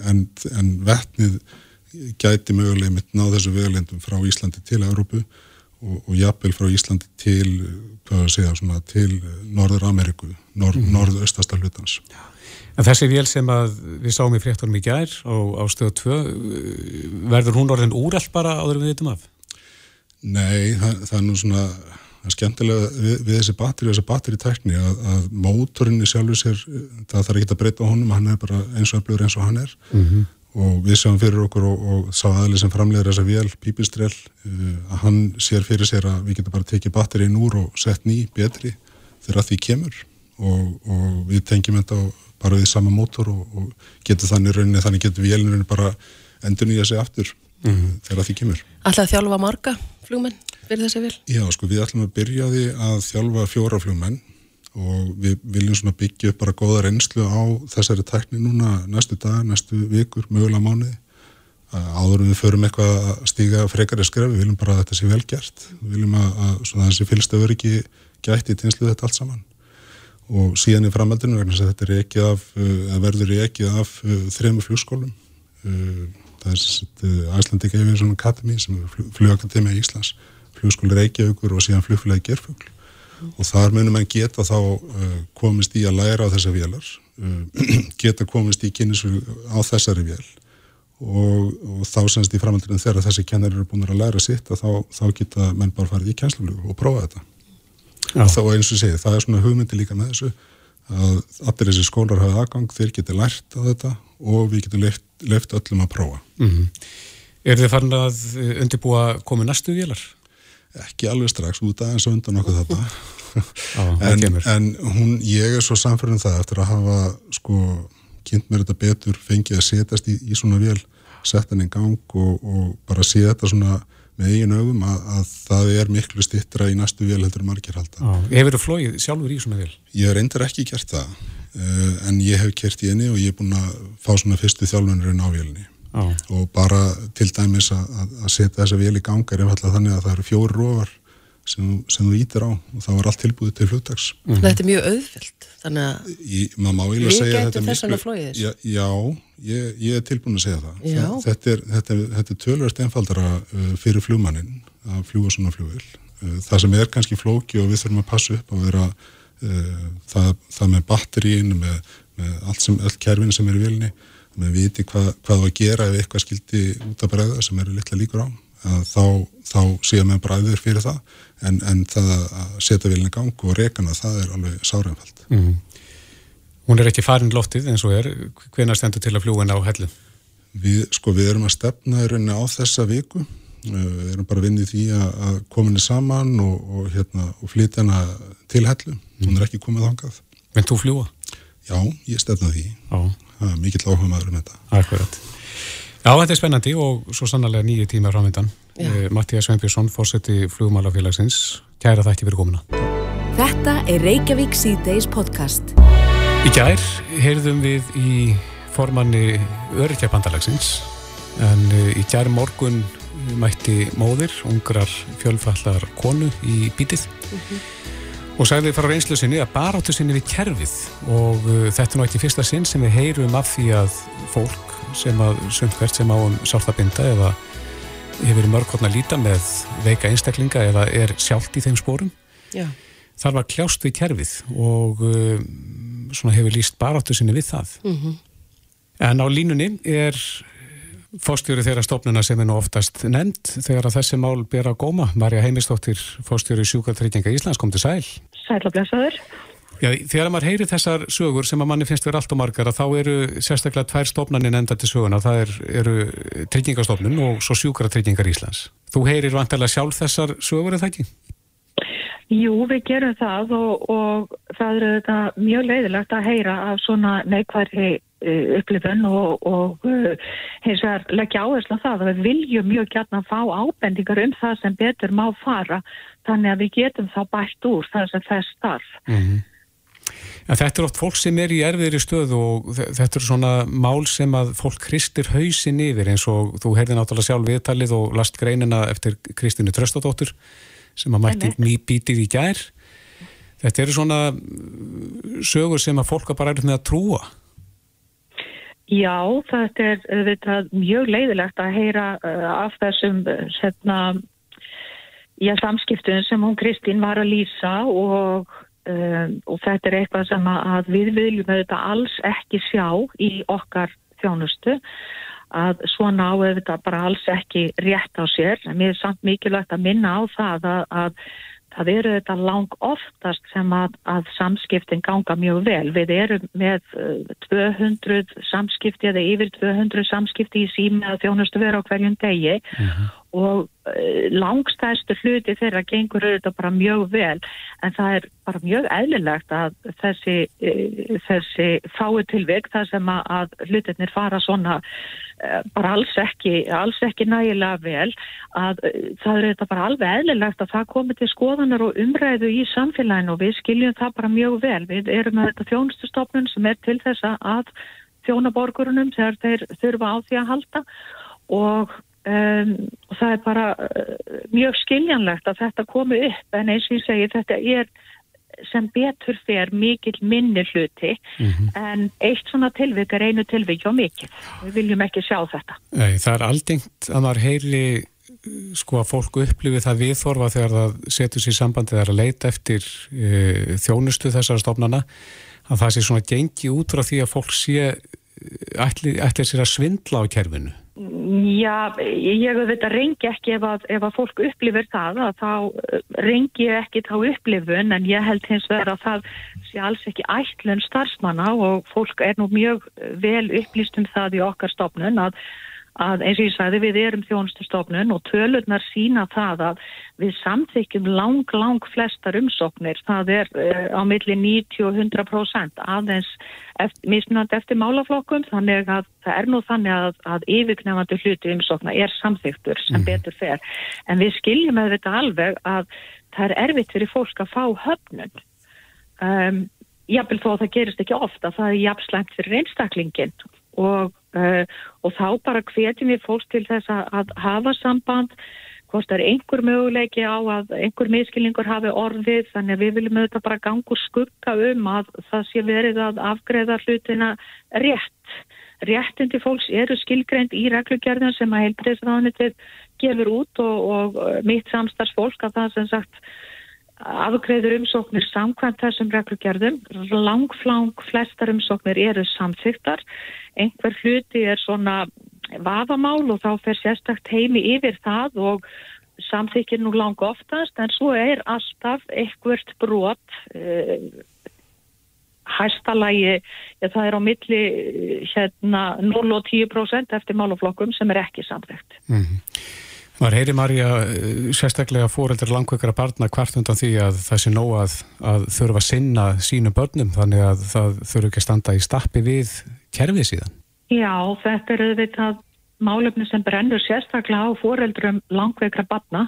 en, en vettnið gæti mögulega mitt ná þessu vegalendum frá Íslandi til Európu og, og jafnvel frá Íslandi til, segja, svona, til Norður Ameriku, nord, mm -hmm. norðaustasta hlutans. En þessi vél sem að við sáum í fréttunum í gær á, á stöðu 2, verður hún orðin úrall bara áður við veitum af? Nei, það, það er nú svona það er skemmtilega við, við þessi batteri þessi batteri tækni að, að mótorinni sjálfur sér, það þarf ekki að breyta honum, hann er bara eins og öflugur eins og hann er. Mm -hmm. og við sjáum fyrir okkur og, og sá aðli sem framlegar þessa vél, Pípistrell uh, að hann sér fyrir sér að við getum bara tekið batterið núr og sett ný betri þegar því kemur. Og, og við tengjum þetta bara við sama mótor og, og getum þannig rauninni, þannig getum vélinu bara endur nýja sig aftur mm -hmm. þegar því kemur. Alltaf þjálfa marga flugmenn fyrir þessi vil? Já, sko, við ætlum að byrja því að þjálfa fjóra flugmenn og við viljum svona byggja upp bara góða reynslu á þessari tækni núna næstu dag, næstu vikur, mögulega mánuði áður við förum eitthvað að stíga frekari skref, við viljum bara að þetta sé vel gert við viljum að, að þessi fylgsta öryggi gæti í tinslu þetta allt saman og síðan í framhaldinu þetta ekki af, að verður ekki af þrejum flugskólum það er Æslandika Aviation Academy sem er flugakademi í Íslands flugskóli Reykjavíkur og síðan flugfélagi Gerfugl mm. og þar munum mann geta þá uh, komist í að læra á þessar vélar uh, <clears throat> geta komist í kynnisflug á þessari vél og, og þá semst í framhaldinu þegar þessi kennar eru búin að læra sitt að þá, þá geta menn bara farið í kjænsluflug og prófa þetta Já. og þá eins og segi, það er svona hugmyndi líka með þessu að allir þessi skólar hafa aðgang, þeir geti lært á þetta og við getum leift, leift öllum að prófa mm -hmm. Er þið farin að undirbúa komið næstu vélar? ekki alveg strax út aðeins undan okkur þetta <laughs> en, en hún, ég er svo samfærið um það eftir að hafa sko kynnt mér þetta betur, fengið að setjast í, í svona vél, setja henni í gang og, og bara sé þetta svona með eigin augum að, að það er miklu stittra í næstu vél heldur margir halda Hefur þú flóið sjálfur í svona vél? Ég hef reyndar ekki gert það uh, en ég hef kert í henni og ég er búin að fá svona fyrstu þjálfunurinn á vélni Já. og bara til dæmis að, að setja þessa vél í ganga er einfallega þannig að það eru fjóri róvar sem, sem þú ítir á og þá er allt tilbúið til hlutags mm -hmm. Þetta er mjög auðvilt þannig að við getum þess að flóið Já, já ég, ég er tilbúin að segja það. Já. þetta er, þetta er, þetta er tölverst einfaldara uh, fyrir flugmannin að fljúa svona flugvel uh, það sem er kannski flóki og við þurfum að passa upp að vera uh, það, það með batterín með, með allt sem, öll kerfin sem er í vilni með viti hvað, hvað að gera ef eitthvað skildi út að bregða sem eru litla líkur á þá, þá séum við bræður fyrir það en, en það að setja vilja gang og rekana það er alveg sárainfald mm. Hún er ekki farin loftið eins og er hvena stendur til að fljúa henni á hellu? Við, sko, við erum að stefna í rauninni á þessa viku við erum bara í því að, að kominni saman og, og, hérna, og flytja henni til hellu, mm. hún er ekki komið þangað Menn þú fljúa? Já, ég stefna því Já mikill áhuga maður um þetta. Akkurat. Já, þetta er spennandi og svo sannarlega nýju tíma framöndan. Eh, Mattías Sveinbjörnsson, fórseti flugmálafélagsins. Kæra ekki fyrir komuna. Þetta er Reykjavík C-Days podcast. Í gær heyrðum við í formanni Örkjabandalagsins en eh, í gær morgun mætti móðir, ungrar fjölfallar konu í bítið. Mm -hmm og sagði frá reynslu sinni að baráttu sinni við kerfið og þetta er náttúrulega ekki fyrsta sinn sem við heyrum af því að fólk sem að sundvert sem á um sálfabinda eða hefur mörgkorn að líta með veika einstaklinga eða er sjálft í þeim spórum Já. þar var kljást við kerfið og uh, svona hefur líst baráttu sinni við það mm -hmm. en á línunni er fórstjóri þeirra stofnuna sem er nú oftast nefnd þegar að þessi mál ber að góma. Marja Heimistóttir, fórstjóri Sjúkartrygginga Íslands, kom til sæl. Sæl og blessaður. Já, þegar maður heyri þessar sögur sem að manni finnst verið allt og margar að þá eru sérstaklega tvær stofnaninn enda til söguna. Það er, eru tryggingastofnun og svo Sjúkartryggingar Íslands. Þú heyrir vantilega sjálf þessar sögur eða ekki? Jú, við gerum það og, og það eru þetta mjög leiðilegt að heyra af svona neikværi Eh, upplifun og, og eh, hins vegar leggja áherslu á það að við viljum mjög gætna að fá ábendingar um það sem betur má fara þannig að við getum þá bætt úr það sem þess starf. Mm -hmm. Ja, þetta er oft fólk sem er í erfiðri stöð og þetta er svona mál sem að fólk kristir hausin yfir eins og þú heyrði náttúrulega sjálf viðtalið og last greinina eftir Kristínu Tröstadóttur sem að mætti nýbítið í gær. Þetta eru svona sögur sem að fólk bara er með að trúa. Já, þetta er þetta, mjög leiðilegt að heyra uh, af þessum uh, setna, já, samskiptun sem hún Kristín var að lýsa og um, og þetta er eitthvað sem að við viljum auðvitað alls ekki sjá í okkar þjónustu að svona á auðvitað bara alls ekki rétt á sér. Mér er samt mikilvægt að minna á það að, að það eru þetta lang oftast sem að, að samskiptin ganga mjög vel. Við erum með 200 uh, samskipti eða yfir 200 samskipti í sími að þjónustu vera á hverjum degi uh mhm. -huh og eh, langstæðstu hluti þeirra gengur auðvitað bara mjög vel en það er bara mjög eðlilegt að þessi, eh, þessi fái tilvik þar sem að hlutinir fara svona eh, bara alls ekki, alls ekki nægilega vel að það er auðvitað bara alveg eðlilegt að það komi til skoðanar og umræðu í samfélaginu og við skiljum það bara mjög vel. Við erum með þetta þjónustustofnun sem er til þess að þjónaborgurunum þegar þeir þurfa á því að halda og Um, og það er bara uh, mjög skiljanlegt að þetta komi upp. En eins og ég segi þetta er sem betur fer mikil minni hluti. Mm -hmm. en eitt svona tilvik er einu tilvik og mikil við viljum ekki sjá þetta. Nei, Það er aldingt að maður heyri sko að fólk upplifi það viðþorfa þegar það setur sér sambandi þegar að leita eftir e, þjónustu þessara stofnana að það sé svona gengi út frá því að fólk sé ætli, ætli sér að svindla á kerfinu? Já, ég auðvitað reyngi ekki ef að, ef að fólk upplifir það að þá eh, reyngi ég ekki þá upplifun en ég held hins vegar að það sé alls ekki ætlun starfsmanna og fólk er nú mjög vel upplýst um það í okkar stofnun að að eins og ég sagði við erum þjónustustofnun og tölurnar sína það að við samþykjum lang, lang flestar umsóknir, það er uh, á milli 90 og 100% aðeins eftir, mismunandi eftir málaflokkum, þannig að það er nú þannig að, að yfirknefandi hluti umsókna er samþyktur sem mm. betur fer, en við skiljum með þetta alveg að það er erfitt fyrir fólk að fá höfnun. Um, jáfnvel þó að það gerist ekki ofta, það er jafnslæmt fyrir einstaklingin og Uh, og þá bara hvetjum við fólk til þess að, að hafa samband hvort það er einhver möguleiki á að einhver miskilningur hafi orðið þannig að við viljum auðvitað bara gangur skugga um að það sé verið að afgreða hlutina rétt. Réttindi fólks eru skilgreynd í reglugjörðin sem að heilbreyðsraðanitið gefur út og, og mitt samstarfsfólk að það sem sagt afgreður umsóknir samkvæmt þessum reglugjörðum. Lang, lang flestar umsóknir eru samþygtar. Einhver hluti er svona vafamál og þá fer sérstakt heimi yfir það og samþykir nú lang oftast en svo er alltaf einhvert brot eh, hæstalagi, ja, það er á milli hérna 0 og 10% eftir máluflokkum sem er ekki samþygt. Mm -hmm. Var heyri Marja eh, sérstaklega fóreldur langveikara barna hvart undan því að það sé nóg að, að þurfa að sinna sínu börnum þannig að það þurfu ekki að standa í stappi við kerfið síðan? Já, þetta er auðvitað málefni sem brennur sérstaklega á fóreldurum langveikara barna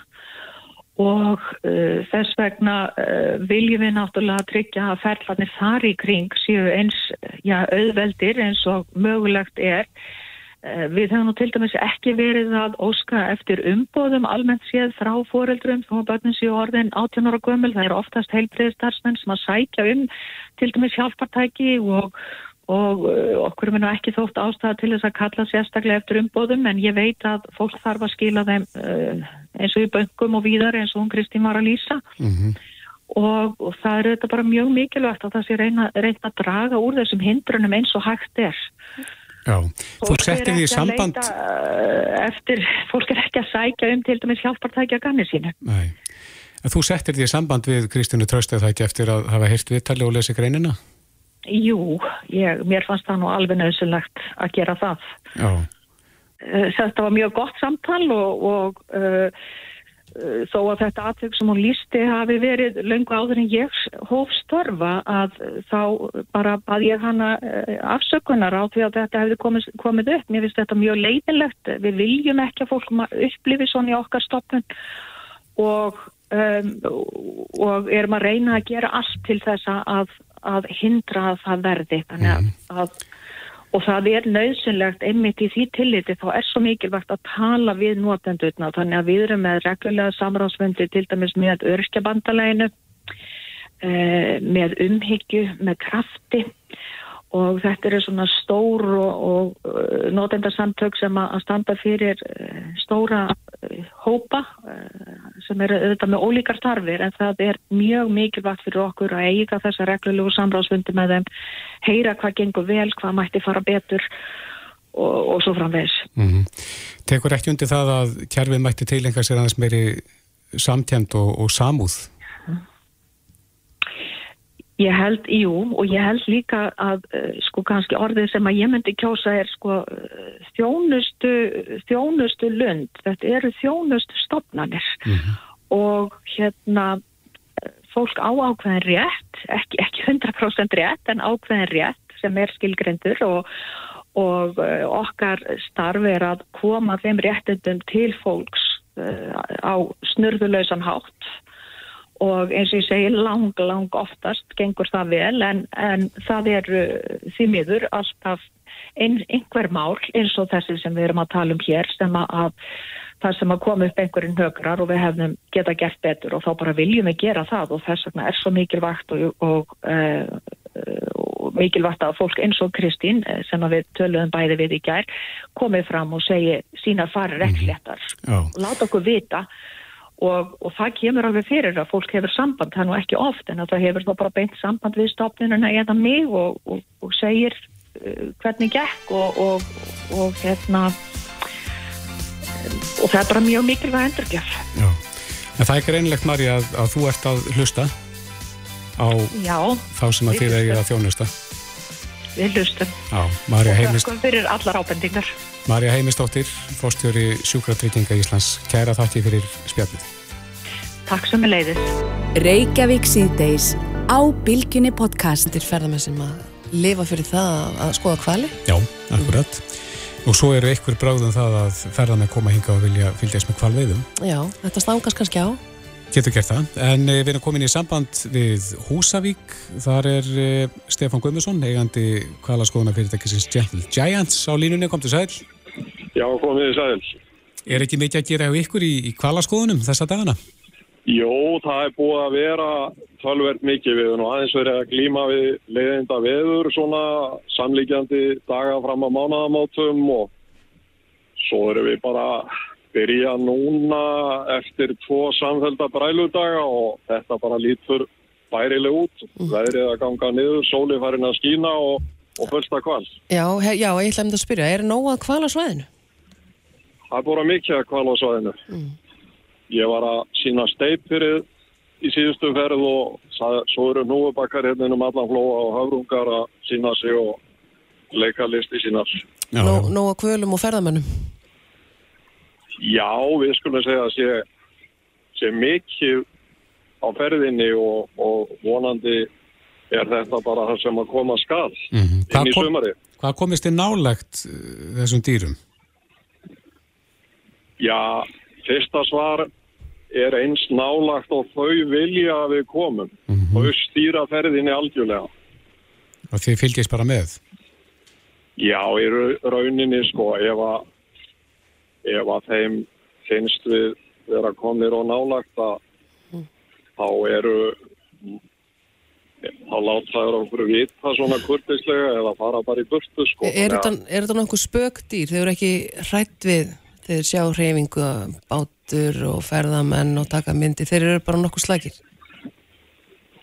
og uh, þess vegna uh, viljum við náttúrulega tryggja að ferðlarnir þar í kring séu eins já, auðveldir eins og mögulegt er við hefum nú til dæmis ekki verið að óska eftir umbóðum almennt séð frá foreldrum þó að börnum séu orðin 18 ára gömul. Það er oftast heilbreyðstarfsmenn sem að sækja um til dæmis hjálpartæki og, og eh, okkur er nú ekki þótt ástæða til þess að kalla sérstaklega eftir umbóðum en ég veit að fólk þarf að skila þeim uh, eins og í böngum og víðar eins og hún Kristín var að lýsa. Mm -hmm. Og, og það er þetta bara mjög mikilvægt að það sé reyna, reyna að draga úr þessum hindrunum eins og hægt er. Já, þú settir því samband... Eh, eftir, fólk er ekki að sækja um til dæmis hjálpartækja ganni sínu. Nei, en þú settir því samband við Kristínu Tröstað það ekki eftir að hafa heyrt viðtali og lesi greinina? Jú, ég, mér fannst það nú alveg nöðsynlegt að gera það. Já. Eh, þetta var mjög gott samtal og... og uh, þó að þetta aðtök sem hún lísti hafi verið löngu áður en ég hóf störfa að þá bara að ég hana eh, afsökunar á því að þetta hefði komið, komið upp. Mér finnst þetta mjög leiðilegt. Við viljum ekki að fólk upplifi svona í okkar stoppun og, um, og erum að reyna að gera allt til þess að, að hindra að það verði. Þannig að, mhm. að og það er nöðsynlegt einmitt í því tilliti þá er svo mikilvægt að tala við notendurna. Þannig að við erum með reglulega samráðsfundi til dæmis með örkjabandaleginu eh, með umhyggju, með krafti og þetta eru svona stór og, og uh, notendarsamtök sem að standa fyrir uh, stóra hópa uh, sem eru auðvitað með ólíkar tarfir en það er mjög mikilvægt fyrir okkur að eiga þessa reglulegu samráðsfundi með þeim, heyra hvað gengur vel, hvað mætti fara betur og, og svo framvegs. Mm -hmm. Tekur ekki undir það að kjærfið mætti tilenga sér aðeins meiri samtjæmt og, og samúð? Ég held, jú, og ég held líka að uh, sko kannski orðið sem að ég myndi kjósa er sko þjónustu, þjónustu lund, þetta eru þjónustu stopnarnir mm -hmm. og hérna fólk á ákveðin rétt, ekki, ekki 100% rétt en ákveðin rétt sem er skilgrendur og, og uh, okkar starf er að koma þeim réttundum til fólks á snurðulöysan hátt og eins og ég segi lang, lang oftast gengur það vel en, en það er því miður alltaf ein, einhver mál eins og þessi sem við erum að tala um hér sem að það sem að koma upp einhverjum högrar og við hefðum geta gert betur og þá bara viljum við gera það og þess vegna er svo mikilvægt og, og, uh, og mikilvægt að fólk eins og Kristín eh, sem að við töluðum bæði við í gær komið fram og segi sína farir reksléttar Já. og láta okkur vita Og, og það kemur alveg fyrir að fólk hefur samband, það er nú ekki oft en það hefur þá bara beint samband við stopnununa eða mig og, og, og segir uh, hvernig gekk og hérna og það er bara mjög mikilvæg endurgjörf. Já, en það er greinlegt Marja að, að þú ert að hlusta á Já, þá sem að þið eigið að þjónusta. Við hlustum. Já, Marja Heimist. Og fyrir allar ábendingar. Marja Heimistóttir, fórstjóri Sjúkratrygginga Íslands. Kæra þakki fyrir spjallið. Takk sem er leiðis. Reykjavík síðdeis á Bilginni podcast. Þetta er ferðarmenn sem að lifa fyrir það að skoða kvali. Já, akkurat. Og svo eru einhver bráðum það að ferðarmenn koma hinga og vilja fylgjast með kvalveiðum. Já, þetta stangast kannski á. Getur gert það, en við erum komin í samband við Húsavík, þar er uh, Stefán Guðmusson, eigandi kvalaskoðuna fyrirtækisins Gentle Giants á línunni, kom til sæl. Já, komið í sæl. Er ekki mikið að gera á ykkur í, í kvalaskoðunum þessa dagana? Jó, það er búið að vera tölvert mikið við og aðeins verið að glíma við leiðinda veður, svona samlíkjandi daga fram á mánaðamótum og svo erum við bara byrja núna eftir tvo samfélda bræludaga og þetta bara lítur bærileg út. Veðrið að ganga niður, sóli farin að skína og, og fullsta kval. Já, já, ég ætla að spyrja, er nóg að kvala svæðinu? Það er búin mikið að kvala svæðinu. Mm. Ég var að sína steip fyrir í síðustu ferð og svo eru núubakkar hérna um allan flóa og hafrungar að sína sig og leika listi sínar. Nóg nó að kvölum og ferðamennum? Já, við skulum segja að sé, sé mikið á ferðinni og, og vonandi er þetta bara það sem að koma skall mm -hmm. inn í kom, sumari. Hvað komist þið nálagt uh, þessum dýrum? Já, fyrsta svar er eins nálagt og þau vilja að við komum. Mm -hmm. Þau stýra ferðinni algjörlega. Og þið fylgjast bara með? Já, í rauninni sko, ef að ef að þeim finnst við vera komnir og nálagt að mm. þá eru þá látaður okkur vita svona kurtislega eða fara bara í burtu sko. Er þetta, er þetta nokkuð spökdýr? Þeir eru ekki hrætt við þeir sjá hreyfingu bátur og ferðamenn og taka myndi þeir eru bara nokkuð slagir?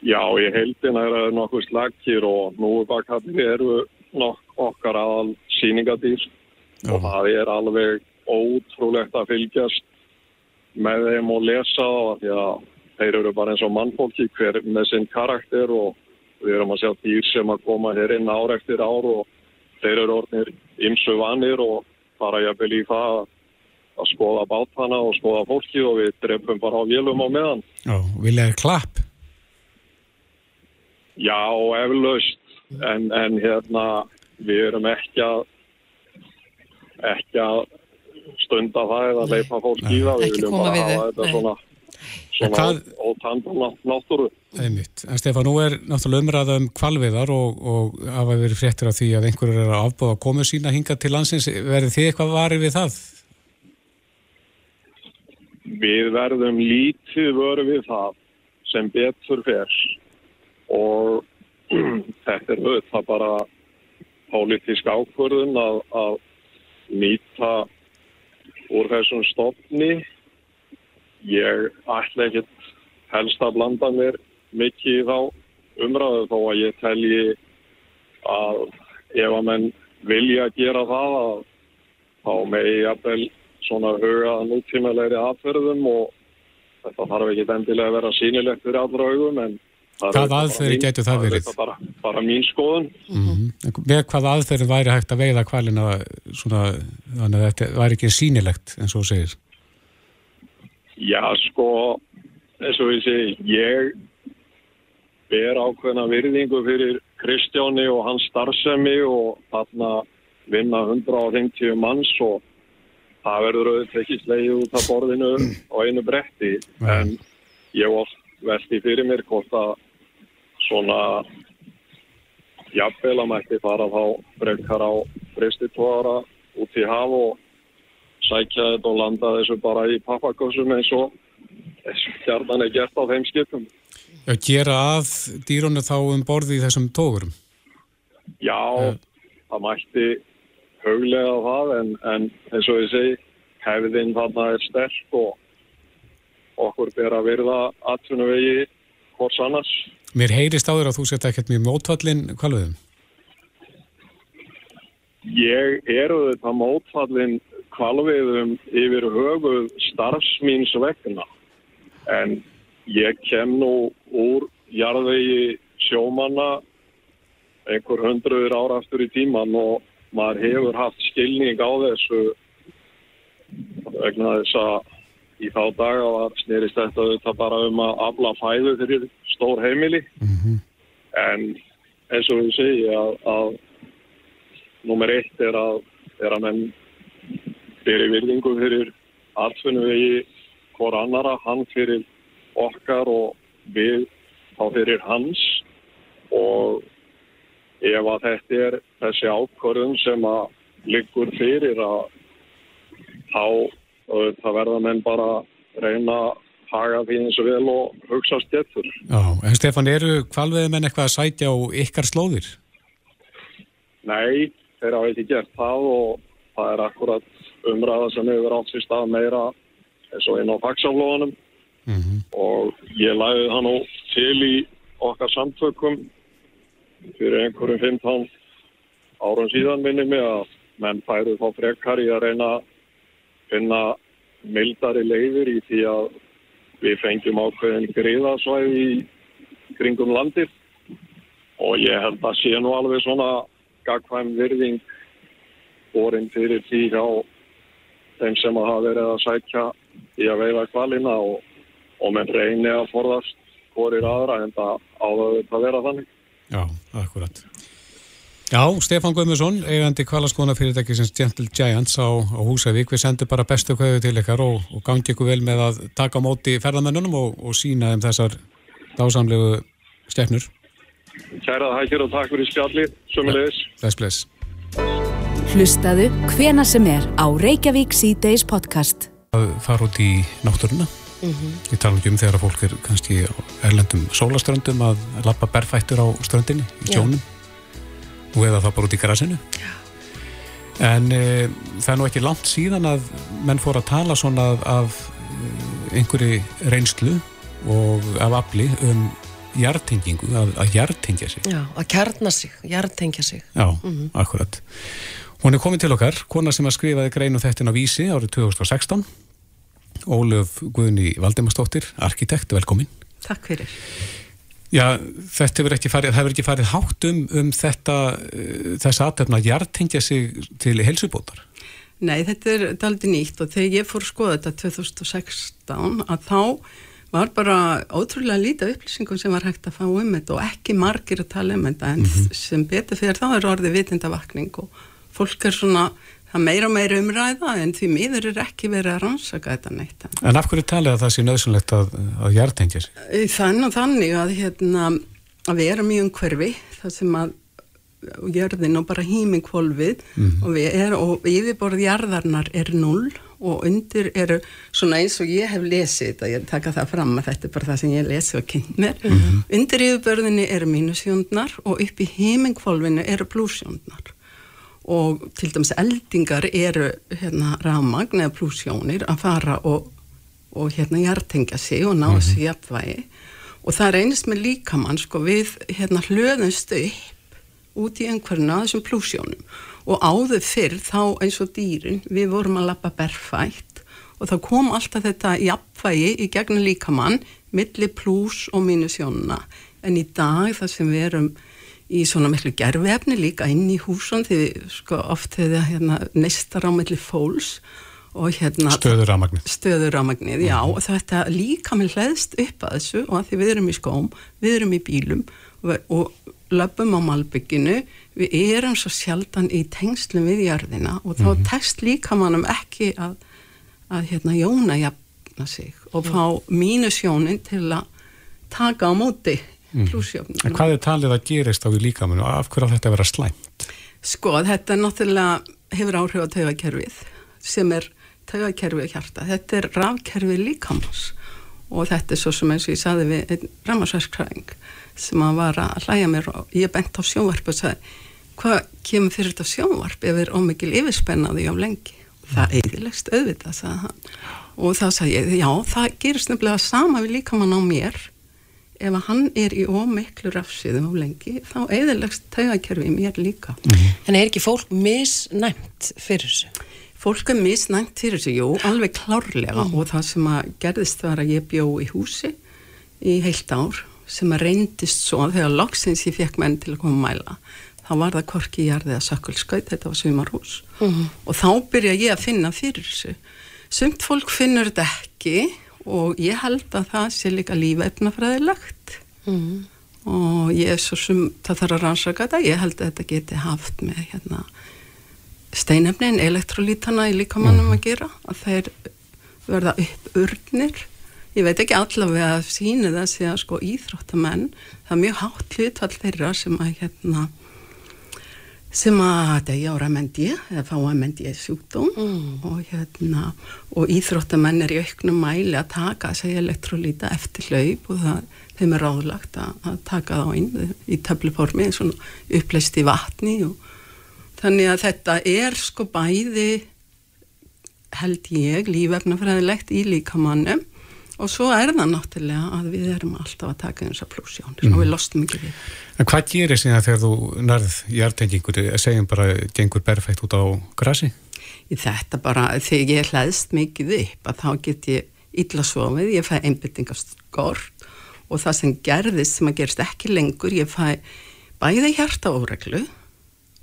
Já, ég heldin að það eru nokkuð slagir og nú bakkattir eru nok okkar aðal síningadýr og það er alveg ótrúlegt að fylgjast með þeim og lesa það því að þeir eru bara eins og mannfólki hver með sinn karakter og við erum að sjá dýr sem að koma hér inn ár eftir ár og þeir eru orðinir ymsu vanir og fara jafnvel í það að skoða bátana og skoða fólki og við drefum bara á vélum á meðan. Já, viljaði klapp? Já, eflaust en, en hérna við erum ekki að ekki að stunda það eða leipa fólk í það. Ekki koma við þau. Svona, svona ótanda náttúru. Einmitt. En Stefán, nú er náttúrulega umræða um kvalviðar og, og hafa verið fréttir af því að einhverjur er að afbúða að koma sína hinga til landsins. Verður þið eitthvað varið við það? Við verðum lítið vörð við það sem betur fyrr og <clears throat> þetta er auðvitað bara pólitísk ákvörðun að, að nýta úr þessum stopni ég ætla ekkert helst að blanda mér mikið í þá umræðu þó að ég telji að ef að menn vilja gera það að þá megi jafnvel svona huga nútímalegri aðferðum og þetta þarf ekki endilega að vera sínilegt fyrir allra augum en Hvað aðferði getur það verið? Það er bara, bara mín skoðun. Mm -hmm. Með hvað aðferði væri hægt að veiða kvalina svona, þannig að þetta væri ekki sínilegt og þú segir? Já, sko, eins og ég segi, ég ber ákveðna virðingu fyrir Kristjáni og hans starfsemi og þarna vinna 150 manns og það verður auðvitað ekki slegið út af borðinu á einu bretti en ég oft veldi fyrir mér hvort að svona jafnvel að mætti fara þá brekar á fristitóra út í haf og sækja þetta og landa þessu bara í pappakosum eins og hjarnan er gert á þeim skipum. Já, gera að dýrunu þá um borði í þessum tókurum? Já, uh. það mætti höglega það en, en eins og ég segi, hefðin þarna er sterk og okkur ber að virða atvinnu vegi hvors annars. Mér heyrist á þér að þú setja ekkert mjög mótfallin kvalviðum. Ég er auðvitað mótfallin kvalviðum yfir höfuð starfsmýns vegna en ég kem nú úr jarðvegi sjómanna einhver hundruður ára aftur í tíman og maður hefur haft skilning á þessu vegna þess að í þá daga var snerist þetta þetta bara um að afla fæðu fyrir stór heimili mm -hmm. en eins og við segjum að, að nummer eitt er að, er að menn fyrir virðingu fyrir allfunnu vegi hvort annara, hann fyrir okkar og við þá fyrir hans og ef að þetta er þessi ákvörðum sem að liggur fyrir að þá og það verða menn bara reyna að haga því eins og vel og hugsa stjættur. Já, en Stefan, eru kvalveði menn eitthvað að sætja á ykkar slóðir? Nei, þeir hafa eitthvað gert það og það er akkurat umræða sem hefur átt sér stað meira eins og inn á fagsaflóðanum mm -hmm. og ég læði það nú til í okkar samtökum fyrir einhverjum 15 árum síðan minni mig að menn færu þá frekar í að reyna að finna mildari leiðir í því að við fengjum ákveðin greiðasvæði í kringum landir og ég held að sé nú alveg svona gagkvæm virðing borin fyrir því hjá þeim sem að hafa verið að sækja í að veiða kvalina og, og menn reyni að forðast hvorir aðra en það áður að vera þannig. Já, akkurat. Já, Stefán Guðmusson, eigandi kvalaskona fyrirtæki sem Gentle Giants á, á Húsavík, við sendum bara bestu kvæðu til ykkar og, og gangi ykkur vel með að taka á móti ferðamennunum og, og sína þeim þessar dásamlegu stefnur. Kærað hækir og takk fyrir spjalli, sömulegis. Þess bless. Hlustaðu hvena sem er á Reykjavík C-Days podcast. Það fara út í náttúruna. Mm -hmm. Ég tala ekki um þegar að fólk er kannski erlendum sólaströndum að lappa berfættur á ströndinni í sjónum. Já og eða það bara út í grasinu. Já. en e, það er nú ekki langt síðan að menn fór að tala svona af, af e, einhverju reynslu og af afli um hjartengingu, að, að hjartengja sig. Já, að kjarna sig, hjartengja sig. Já, mm -hmm. akkurat. Hún er komið til okkar, kona sem að skrifaði greinu þettin á vísi árið 2016 Ólöf Guðni Valdimarsdóttir, arkitekt, velkomin. Takk fyrir Já, þetta hefur ekki farið, hefur ekki farið hátt um, um þetta, uh, þess aðtefna að hjartengja sig til helsubótar? Nei, þetta er daldi nýtt og þegar ég fór að skoða þetta 2016 að þá var bara ótrúlega lítið upplýsingum sem var hægt að fá um þetta og ekki margir að tala um þetta en mm -hmm. sem betur fyrir þá er orðið vitindavakning og fólk er svona það meira og meira umræða en því miður er ekki verið að rannsaka þetta neitt. En af hverju talið að það sé nöðsynlegt að, að hjartengja sig? Þannig og þannig að, hérna, að við erum í umhverfi það sem að jörðin og bara hímingkvolvið mm -hmm. og, er, og yfirborð jarðarnar er null og undir eru svona eins og ég hef lesið þetta, ég taka það fram að þetta er bara það sem ég lesi og kynnt mér mm -hmm. undir yfirbörðinni eru mínusjóndnar og upp í hímingkvolvinu eru blúsjóndnar og til dæmis eldingar eru hérna rafmagn eða plussjónir að fara og og hérna hjartengja sig og ná þessu mm -hmm. jafnvægi. Og það reynist með líkamann sko við hérna hlöðumst upp út í einhverjuna að þessum plúsjónum og áður fyrr þá eins og dýrin við vorum að lappa berfætt og þá kom alltaf þetta jafnvægi í gegnum líkamann milli plús og mínusjónuna en í dag þar sem við erum í svona miklu gerfefni líka inn í húsun því sko oft hefur hérna neistar á milli fólks og hérna stöðuramagnið stöðuramagnið, já mm. og þetta líka með hlæðst upp að þessu og að því við erum í skóm við erum í bílum og, og löpum á malbygginu við erum svo sjaldan í tengslum við jörðina og þá mm. tekst líka mannum ekki að, að hérna jóna jafna sig og fá mínusjónin til að taka á móti mm. plussjónin En hvað er talið að gerist á því líka mann og af hverju þetta að vera slæmt? Sko þetta náttúrulega hefur áhrif á taugakerfið sem er taugakerfi og hjarta. Þetta er rafkerfi líkamans og þetta er svo sem eins og ég saði við einn ramarsverskræðing sem að var að hlæja mér og ég bent á sjónvarp og sagði hvað kemur fyrir þetta sjónvarp ef er ómikil yfirspennaði á lengi það eidilegst auðvitað sagði hann og þá sagði ég já það gerist nefnilega sama við líkamann á mér ef að hann er í ómiklu rafsiðum á lengi þá eidilegst taugakerfi mér líka mm -hmm. En er ekki fólk misnæmt fyrir þessu? Fólk er misnægt fyrir þessu, jú, alveg klárlega mm. og það sem að gerðist var að ég bjó í húsi í heilt ár sem að reyndist svo að þegar loksins ég fekk menn til að koma að mæla þá var það korki í jarðið að sökkulskaut, þetta var sumarhús mm. og þá byrja ég að finna fyrir þessu. Sumt fólk finnur þetta ekki og ég held að það sé líka lífefnafræðilegt. Mm. og ég er svo sem það þarf að rannsaka þetta, ég held að þetta geti haft með hérna steinefnin, elektrolítana í líkamannum að gera. Að þeir verða upp urnir ég veit ekki allavega að sína það sé að sko íþróttamenn það er mjög hátt hlutvall þeirra sem að hérna sem að degja ára mendi eða fá að mendi sjúkdóm mm. og hérna og íþróttamenn er í auknum mæli að taka þessi elektrolíta eftir hlaup og það, þeim er ráðlagt að, að taka þá inn í töfluformi eins og uppleist í vatni og Þannig að þetta er sko bæði held ég lífefnafræðilegt í líkamannum og svo er það náttúrulega að við erum alltaf að taka eins að plussjónir mm. og við mhm. lostum ekki við. En hvað gerir síðan þegar þú nærð hjartengingur, segjum bara gengur berfætt út á grassi? Í þetta bara, þegar ég hlæðst mikið upp að þá get ég illa sofið, ég fæ einbyttingast skort og það sem gerðist sem að gerist ekki lengur, ég fæ bæði hjarta óreglu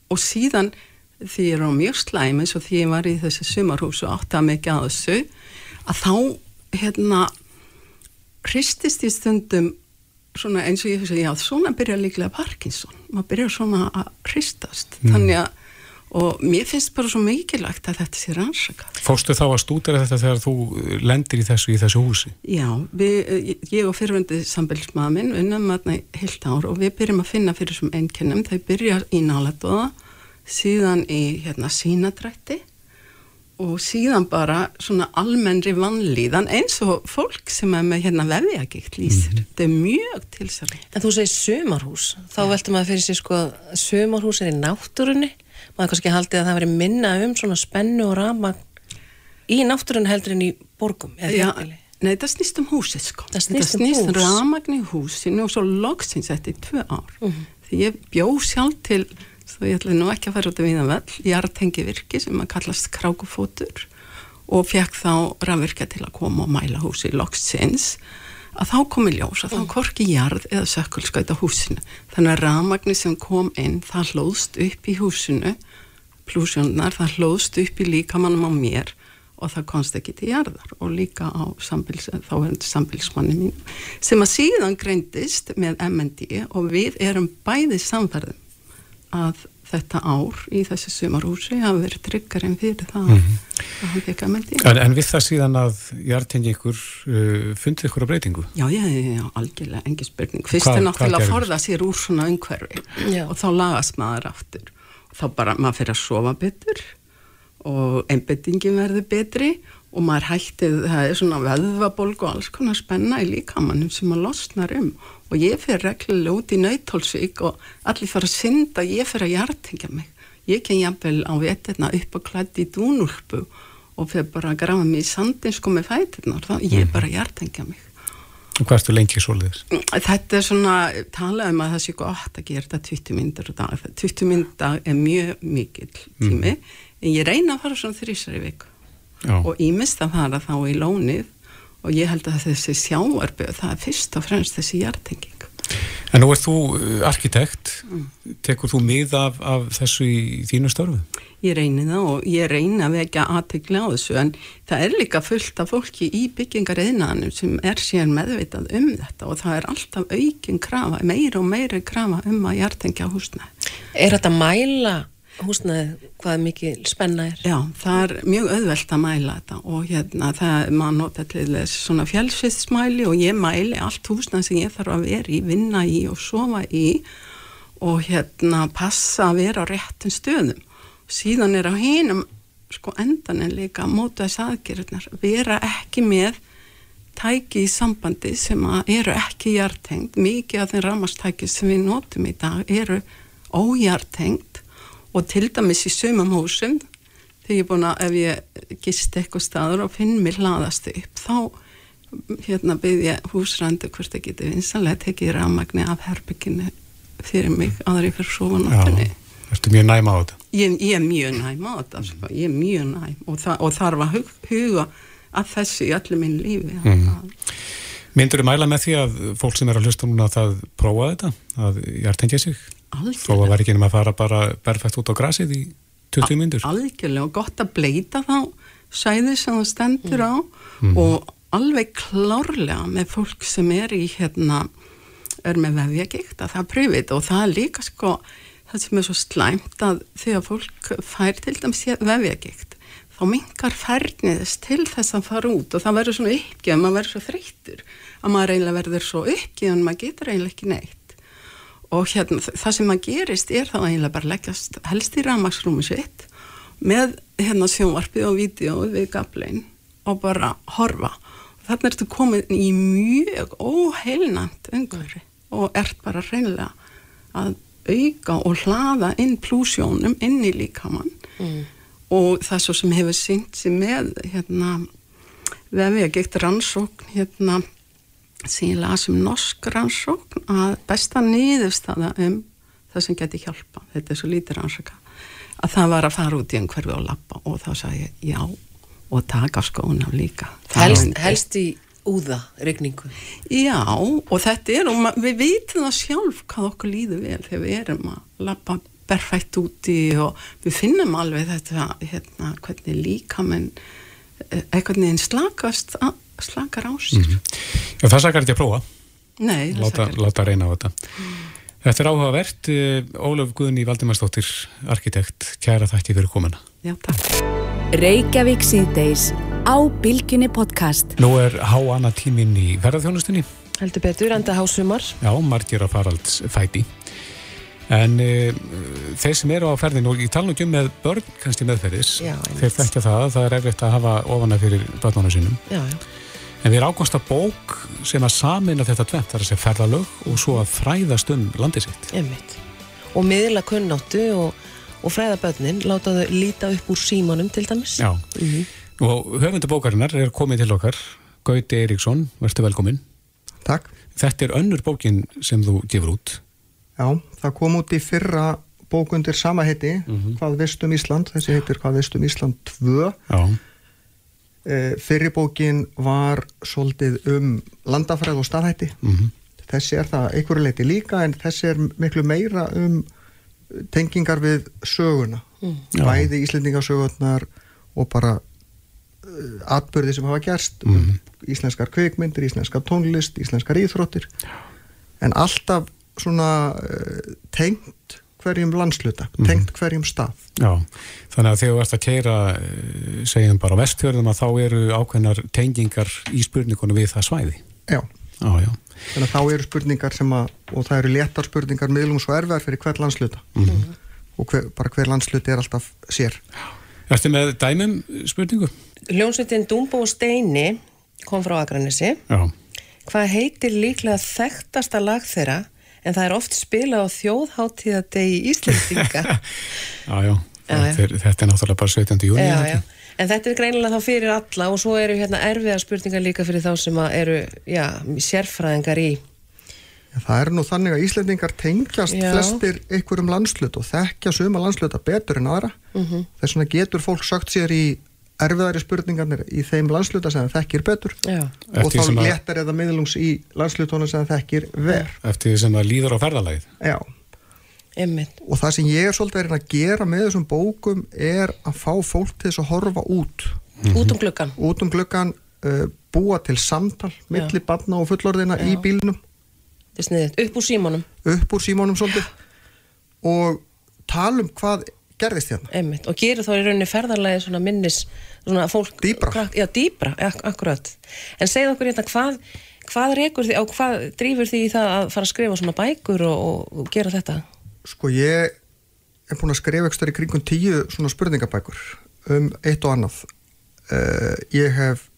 og síðan því ég er á mjög slæm eins og því ég var í þessi sumarhús og átti að mikið að þessu að þá hérna hristist í stundum svona eins og ég finnst að já svona byrja líklega Parkinson, maður byrja svona að hristast, mm. þannig að og mér finnst bara svo mikilvægt að þetta sé rannsakað. Fórstu þá að stúdera þetta þegar þú lendir í þessu í þessu húsi? Já, við, ég og fyrirvöndi sambilsmaðminn unnum aðna heilt ár og við byrjum að finna fyrir þessum einkennum, þau byrja í nálatóða síðan í hérna sínadrætti og síðan bara svona almennri vannlíðan eins og fólk sem er með hérna vefjagikt lýsir. Mm -hmm. Þetta er mjög tilsarlega. En þú segir sömarhús, þá ja. veltum að fyrir sig sko að sömarhús er í náttúrunni maður kannski haldið að það veri minna um svona spennu og ramagn í náttúrun heldur en í borgum Já, Nei, það snýst um húsið sko Það snýst um, um ramagn í húsinu og svo loksins þetta í tvö ár mhm. -huh. því ég bjó sjálf til þá ég ætla nú ekki að fara út af viðan að tengja virki sem að kallast krákufótur og fekk þá rafvirkja til að koma og mæla húsi loksins að þá komi ljós að þá mm. korki jarð eða sökkulskaut á húsinu. Þannig að rafmagni sem kom inn það hlóðst upp í húsinu. Plúsjónar, það hlóðst upp í líkamannum á mér og það konst ekki til jarðar. Og líka á sambils, þá er þetta sambilsmanni mín sem að síðan greindist með MND og við erum bæði samferðum að þetta ár í þessi sumarhúsi hafa verið tryggarinn fyrir það mm -hmm. að hann fekk að meldi. En, en við það síðan að hjartengi ykkur uh, fundið ykkur á breytingu? Já, já, já, já algjörlega, engi spurning. Fyrst er náttúrulega að forða sér úr svona umhverfi já. og þá lagast maður aftur. Þá bara maður fyrir að sofa betur og einbettingin verður betri og maður hættið, það er svona veðvabolg og alls konar spenna í líkamannum sem maður losnar um og ég fyrir reglulega út í nautólsvík og allir fara að synda, ég fyrir að hjartingja mig ég ken jafnvel á veturna upp og klætt í dúnulpu og fyrir bara að grafa mig í sandin sko með fætirnar, þá ég er bara að hjartengja mig. Og hvað ertu lengi svoleiðis? Þetta er svona, talað um að það sé gott að gera þetta 20 myndir og dag. 20 myndir er mjög mikill tími, en ég reyna að fara svona þrýsar í viku Já. og mista að fara þá í lónið og ég held að þessi sjáarböð, það er fyrst og fremst þessi hjartenging. En nú ert þú uh, arkitekt, tekur þú mið af, af þessu í þínu störfu? Ég reyni það og ég reyni að vekja aðtegla á þessu en það er líka fullt af fólki í byggingar eðnaðanum sem er síðan meðvitað um þetta og það er alltaf aukin krafa, meira og meira krafa um að hjartengja húsnæði. Er þetta mæla húsnaðið hvað mikið spenna er? Já, það er mjög auðvelt að mæla þetta og hérna það, maður nota til þess svona fjálsviðsmæli og ég mæli allt húsnæði sem ég þarf að vera í, vinna í og sofa í og hérna passa að vera á réttum stöðum. Síðan er á hinum sko endan en líka móta þess aðgerðnar, vera ekki með tæki í sambandi sem eru ekki hjartengt, mikið af þeim ramastæki sem við notum í dag eru óhjartengt og til dæmis í sömum húsum þegar ég er búin að ef ég gist eitthvað staður og finn mér hlaðast upp þá hérna byrð ég húsrandu hvort það getur vinsanlega tekið rafmagni af herbygginu fyrir mig aðri fyrir svo náttúrulega Ertu mjög næma á þetta? Ég, ég er mjög næm á þetta sko. ég er mjög næm og, og þarf að hug, huga að þessu í allir minn lífi mm. Myndur þú mæla með því að fólk sem er að hlusta núna að það prófa þetta, að hjartengja sig? Algjörlega. Þó að nema að fara bara berfætt út á grasið í 20 myndur? Algjörlega og gott að bleita þá sæði sem það stendur á mm. og alveg klárlega með fólk sem er í hérna, er með vefjagikt að það pröfið og það er líka sko það sem er svo slæmt að þegar fólk fær til dæmis vefjagikt þá mingar færniðist til þess að fara út og það verður svona uppgjöf, maður verður svo þreyttur að maður eiginlega verður svo uppgjöf en maður getur eiginlega ekki neitt og hérna það sem maður gerist er þá eiginlega bara leggjast helst í ramagsrúmi sitt með hérna sjónvarpið og vídeo við gaflein og bara horfa og þarna ertu komin í mjög óheilnant umhverfi og ert bara reynilega að auka og hlaða inn plúsjónum inn í líkamann mm. og það svo sem hefur syngt sem með hérna við hefum geitt rannsókn hérna sem ég las um norsk rannsókn að besta niðurstaða um það sem geti hjálpa, þetta er svo lítið rannsóka að það var að fara út í einhverju og lappa og þá sagði ég já og taka skóna líka. Helst, helst í úða regningu Já, og þetta er og við vitum það sjálf hvað okkur líður vel þegar við erum að lappa berfætt úti og við finnum alveg þetta hérna, hvernig líka menn eitthvað neginn slakast slakar á sér. Mm -hmm. Já, það sakar ekki að prófa. Nei, það láta, sakar ekki. láta reyna á þetta. Mm. Þetta er áhugavert. Ólaf Guðni Valdimarsdóttir arkitekt, kæra þætti fyrir komuna. Já, takk. Reykjavík síðdeis á Bilginni podcast. Nú er háana tímin í verðarþjónustunni Heldur betur, enda hásumar. Já, margir að faralds fæti En uh, þeir sem eru á ferðin og ég tala nú ekki um með börn kannski meðferðis, Já, þeir þekkja það það er efriðt að hafa ofana fyrir börnunum sínum. Já, já En við erum ágóðst að bók sem að samina þetta tvent, það er að segja ferðalög og svo að fræðast um landið sitt. Einmitt. Og miðla kunnáttu og, og fræða börnin, láta þau líta upp úr símanum til dæmis. Já, Mm -hmm. og höfundu bókarinnar er komið til okkar, Gauti Eiríksson, verður velkomin. Takk. Þetta er önnur bókin sem þú gefur út. Já, það kom út í fyrra bók undir sama heiti, Hvað veist um Ísland, þessi heitir Hvað veist um Ísland 2. Já. Fyrri bókin var svolítið um landafræð og staðhætti. Mm Þessi er það einhverju leiti líka en þessi er miklu meira um tengingar við söguna. Mm. Bæði Íslendingasögurnar og bara uh, atbyrði sem hafa gerst um íslenskar kveikmyndir, íslenskar tónlist, íslenskar íþróttir. En alltaf svona uh, tengt hverjum landsluta, tengt hverjum stað. Já, þannig að þegar þú ert að keira, segjum bara á vestfjörðum að þá eru ákveðnar tengingar í spurningunum við það svæði. Já. Já, já. Þannig að þá eru spurningar sem að, og það eru léttar spurningar miðlum svo erfiðar fyrir hver landsluta. Mhm. Og hver, bara hver landsluti er alltaf sér. Ertu með dæmum spurningu? Ljónsveitin Dumbo og Steini kom frá Akranessi. Já. Hvað heitir líklega þekktasta lag þeirra en það er oft spilað á þjóðháttíðadegi Íslendinga. <laughs> Já, já. Þetta er, þetta er náttúrulega bara 17. júni. já, já. En þetta er greinilega þá fyrir alla og svo eru hérna erfiðar spurningar líka fyrir þá sem að eru, já, sérfræðingar í Það er nú þannig að Íslendingar tengjast Já. flestir einhverjum landslut og þekkja suma landsluta betur en aðra. Mhm. Þess vegna getur fólk sagt sér í erfiðari spurningarnir í þeim landsluta sem það þekkir betur Já. og Eftir þá léttar eða miðlungs í landslutónu sem það þekkir ver. eftir því sem það líður á ferðalagið Já. Og það sem ég er svolítið að reyna að gera með þessum bókum er að fá fólk til þess að horfa út. Út um gluggan. Út um gluggan, uh, búa til samtal milli barna og fullorðina í Já. er sniðið, upp úr símanum upp úr símónum svolítið og tala um hvað gerðist hérna Einmitt. og gerir þá í rauninni ferðarlagi svona minnis svona fólk Dýpra. krak, já, dýbra, ak akkurat en segð okkur hérna hvað hvað rekur því, á hvað drýfur því í það að fara að skrifa svona bækur og, og, gera þetta sko ég er búin að skrifa ekstra í kringum tíu svona spurningabækur um eitt og annað uh, ég hef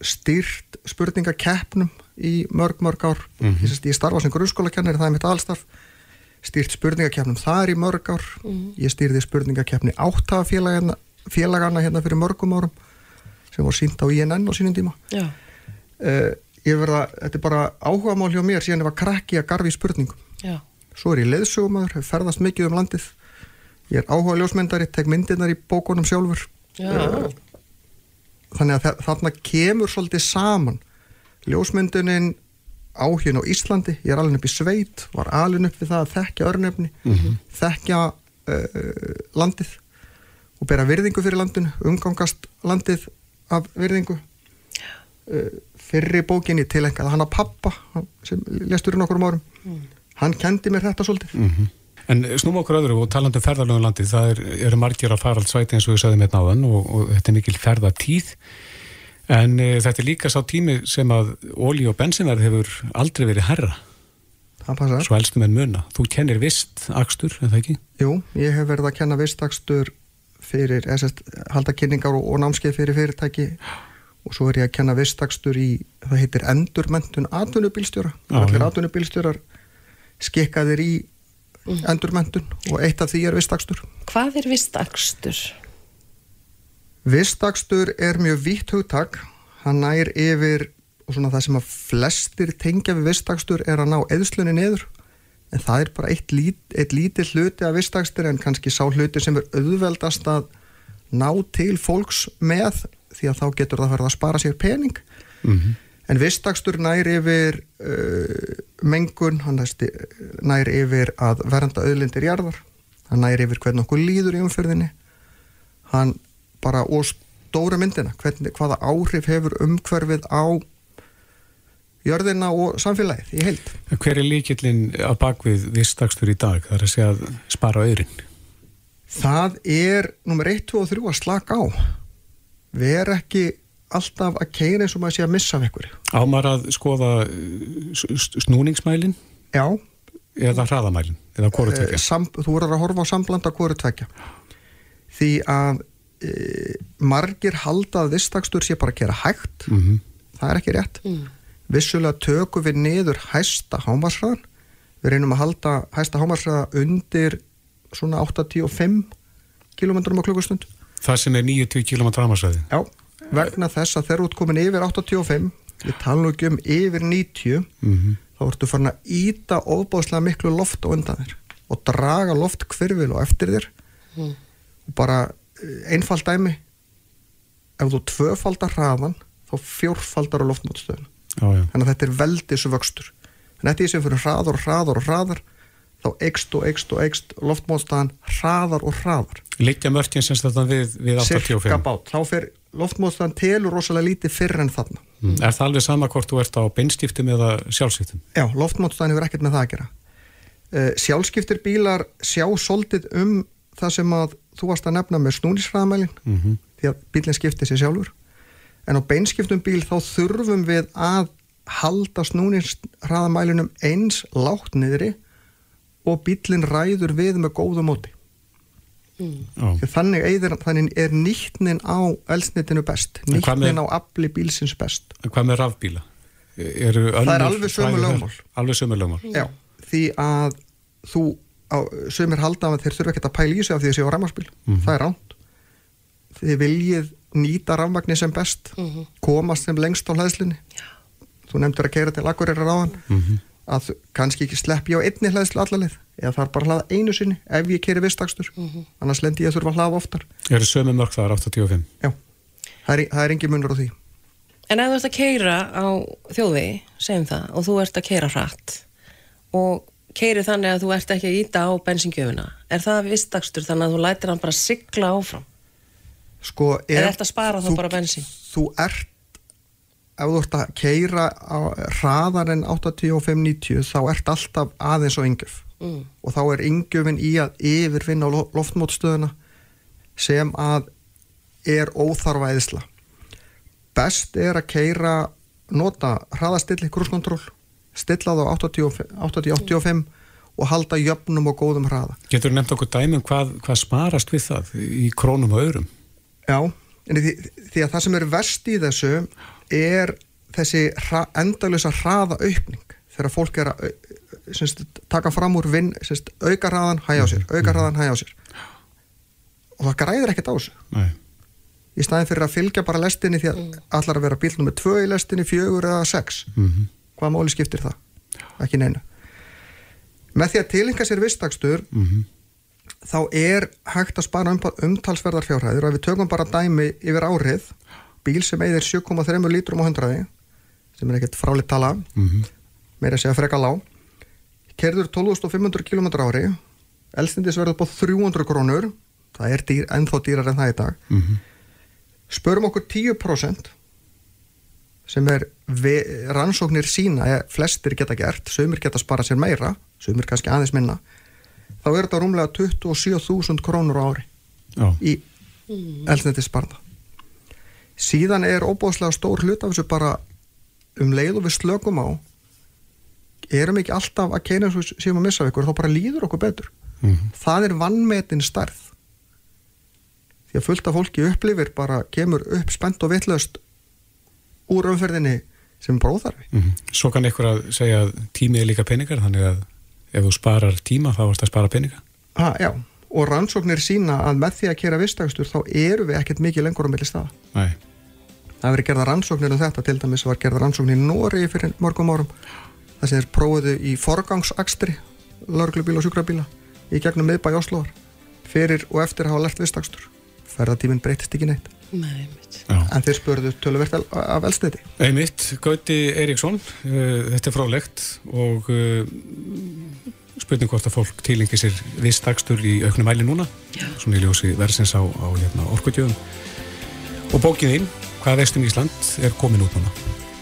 styrt spurningakeppnum í mörg mörg ár Mhm. ég, sést, ég starfa sem grunnskólakennari, það er mitt allstarf styrt spurningakeppnum þar í mörg ár. Ég styrði spurningakeppni áttafélagana félagana hérna fyrir mörgum árum sem var sínt á INN á sínum tíma. Uh, ég verða, þetta er bara áhugamál hjá mér síðan ég var krakki að garfi spurningum. Já, svo er ég leðsögumæður, hef ferðast mikið um landið. Ég er áhuga ljósmyndari tek myndirnar í bókunum sjálfur. Já, Eh, þannig að þa- þarna kemur svolítið saman. Ljósmyndunin áhugin á Íslandi, ég er alveg upp í sveit var alveg upp við það að þekkja örnefni þekkja uh, landið og bera virðingu fyrir landinu, umgangast landið af virðingu. Uh, fyrri bókinni til einhverja hann að pappa sem lestur í nokkur árum hann kendi mér þetta svolítið. En snúm okkur öðru og talandi um ferðalögum landið, það er, eru margir að fara allt svæti eins og við sagðum hérna áðan og, og þetta er mikil ferðatíð en e, þetta er líka sá tími sem að ólí og bensinverð hefur aldrei verið herra, það passar svo elstum en muna. Þú kennir vist akstur, en það ekki? Jú, ég hef verið að kenna vistakstur fyrir, eða sérst, halda kynningar og, og námskeið fyrir fyrirtæki og svo er ég að kenna vistakstur í, það heitir endurmentun atvinnubílstjóra. Allir atvinnubílstjórar skikkaðir í endurmentun og eitt af því er vistakstur. hvað er vist akstur Vistakstur er mjög vítt hugtak, hann nær yfir og svona það sem að flestir tengja við vistakstur er að ná eðslunni niður. En það er bara eitt, lít, eitt lítið hluti af vistakstur en kannski sá hluti sem er auðveldast að ná til fólks með því að þá getur það farið að spara sér pening. En vistakstur nær yfir uh, mengun, hann næsti, nær yfir að vernda auðlindir jarðar, hann nær yfir hvernig okkur líður í umferðinni. Hann bara og stóra myndina, hvernig, hvaða áhrif hefur umhverfið á jörðina og samfélagið í heild. Hver er líkillin að bakvið vist akstur í dag? Það er að segja að spara auðrin. Það er nummer 1, 2 og 3 að slaka á. Erum ekki alltaf að keira eins og maður sé að missa af einhverju. Ámar að skoða snúningsmælin Já, eða hraðamælin eða eh, sam, þú verður að horfa á samblanda hverju tvekja. Því að e, margir halda að vistakstur sé bara að gera hægt. Mm Það er ekki rétt. Vissulega tökum við niður hæsta hámarsraðan. Við reynum að halda hæsta hámarsraða undir svona 85 km á klukkustund. Það sem er 90 km ramasvæði. Já, vegna þess að þegar þú ert komin yfir 85, við tala nú ekki um yfir 90, Mm þá ertu farin að íta ofbáðslega miklu loft á undan þér og draga loft hverfil og eftir þér og bara eh, einfalt dæmi ef þú tvöfaldar hraðan þá fjórfaldar á já. þannig að þetta er veldis vöxtur en þetta er sem fyrir hraðar og hraðar og hraðar þá eikst og eikst og eikst loftmótstaðan hraðar og hraðar Liggja mörkin sem þetta við, við cirka 85. bát, þá fer loftmótstaðan telur rosalega lítið fyrr en þarna Mm. Er það alveg sama hvort þú ert á beinskiptum eða sjálfsýttum? Já, loftmótstaðan hefur ekkert með það að gera uh, Sjálfskiptir bílar sjá soldið um það sem að þú varst að nefna með snúnisfræðamælin Mm -hmm. því að bílinn skiptir sér sjálfur en á beinskiptum bíl þá þurfum við að halda snúnisfræðamælinum eins látt niðri og bílinn ræður við með góðu móti Því þannig, eyðir, þannig er nýttnin á elsnitinu best nýttnin á afli bílsins best En hvað með rafbíla? Eru Það er alveg sömu lögmál. Alveg sömu lögmál. Því að þú, á, sömur halda að þeir þurfa ekkert að pæla í sig af því að séu á ræmarsbíl Mhm. það er ránt þið viljið nýta rafmagni sem best Mhm. komast sem lengst á hlæðslunni þú nefndir að keira til Akureyrar ráðan Mhm. að kannski ekki slepp ég á einni hlæðslu allalið eða það er bara að hlaða einu sinni ef ég keiri vistakstur. Mhm. annars lendi ég að þurfa að hlaða oftar. Eru sömu mörg þar 85 Já, það er, það er engin munur á því. En ef þú ert að keira á þjóði, segjum það, og þú ert að keira hratt og keiri þannig að þú ert ekki að íta á bensingjöfuna, er það vistakstur þannig að þú lætir hann bara sigla áfram? sko, ef ert að spara þá bara bensín? þú ert ef þú ert að keira hraðar en 85-90 þá ert alltaf aðeins á yngjöf Mm. og þá er yngjöfin í að yfirvinna á lo- loftmótstöðuna sem að er óþarfa eðsla best er að keira nota hraðastilli krúskontról stilla þá 80-85 og halda jöfnum og góðum hraða. Getur nefnt okkur dæmum hvað, hvað sparast við það í krónum og öðrum? Já, en því, því að það sem er verst í þessu er þessi hra, endalösa hraða aukning þegar fólk er að semst, taka fram úr vinn, semst, auka hraðan, hæja á sér, auka hraðan, hæja á sér. Og það græðir ekkert á þessu. Nei. í staðin fyrir að fylgja bara lestinni því að allar að vera bíl nummer 2 í lestinni, 4 eða 6 Mhm. Hvaða máli skiptir það? ekki neina með því að tilinka sér vistakstur Mhm. þá er hægt að spara um, umtalsverðar fjárhæður og ef við tökum bara dæmi yfir árið bíl sem eigðir 7,3 lítrum á hundraði sem er ekkert fráleitt tala Mhm. meira að segja freka lág kerður 12.500 km ári elstindis verður búið 300 krónur það er dýr, ennþá dýrar en það í dag Mhm. spörum okkur 10% sem er rannsóknir sína eða flestir geta gert, sömur geta spara sér meira sömur kannski aðeins minna þá er þetta rúmlega 27.000 krónur á ári Já. í eldsniti sparna síðan er óbúðslega stór hlut af þessu bara um leið og við slökum á erum ekki alltaf að keina og við séum að missa ykkur þá bara líður okkur betur Mhm. það er vannmetin starð því að fullt af fólki upplifir bara kemur upp spennt og vitlaust úr umferðinni sem er bara óþarfi Mhm. Svo kann ykkur að segja að tími er líka peningar þannig að ef þú sparar tíma þá varst að spara peninga. Ha, já, og rannsóknir sína að með því að kera vistagstur þá eru við ekkert mikið lengur á milli staða. Nei. það verið gerða rannsóknir um þetta til dæmis var gerða rannsóknir í Nóri fyrir mörgum árum. Það sem þeir prófuðu í forgangsakstri lauruglubíla og sjúkrabíla í gegnum miðbæ Óslóðar fyrir og eftir að hafa lert vistagstur ferðatíminn breytist ekki neitt. Nei, en þeir spurðu töluvert af elsniti Einmitt, Gauti Eriksson uh, þetta er frálegt og uh, spurning hvort að fólk tilengi sér vistakstur í auknum mæli núna Já. svona í ljósi verðsins á, á hérna, orkutjöfum og bókin þín, hvað veistum Ísland er komin út núna.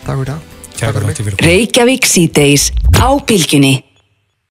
Takk fyrir það. Reykjavík síðdeis á bylgjunni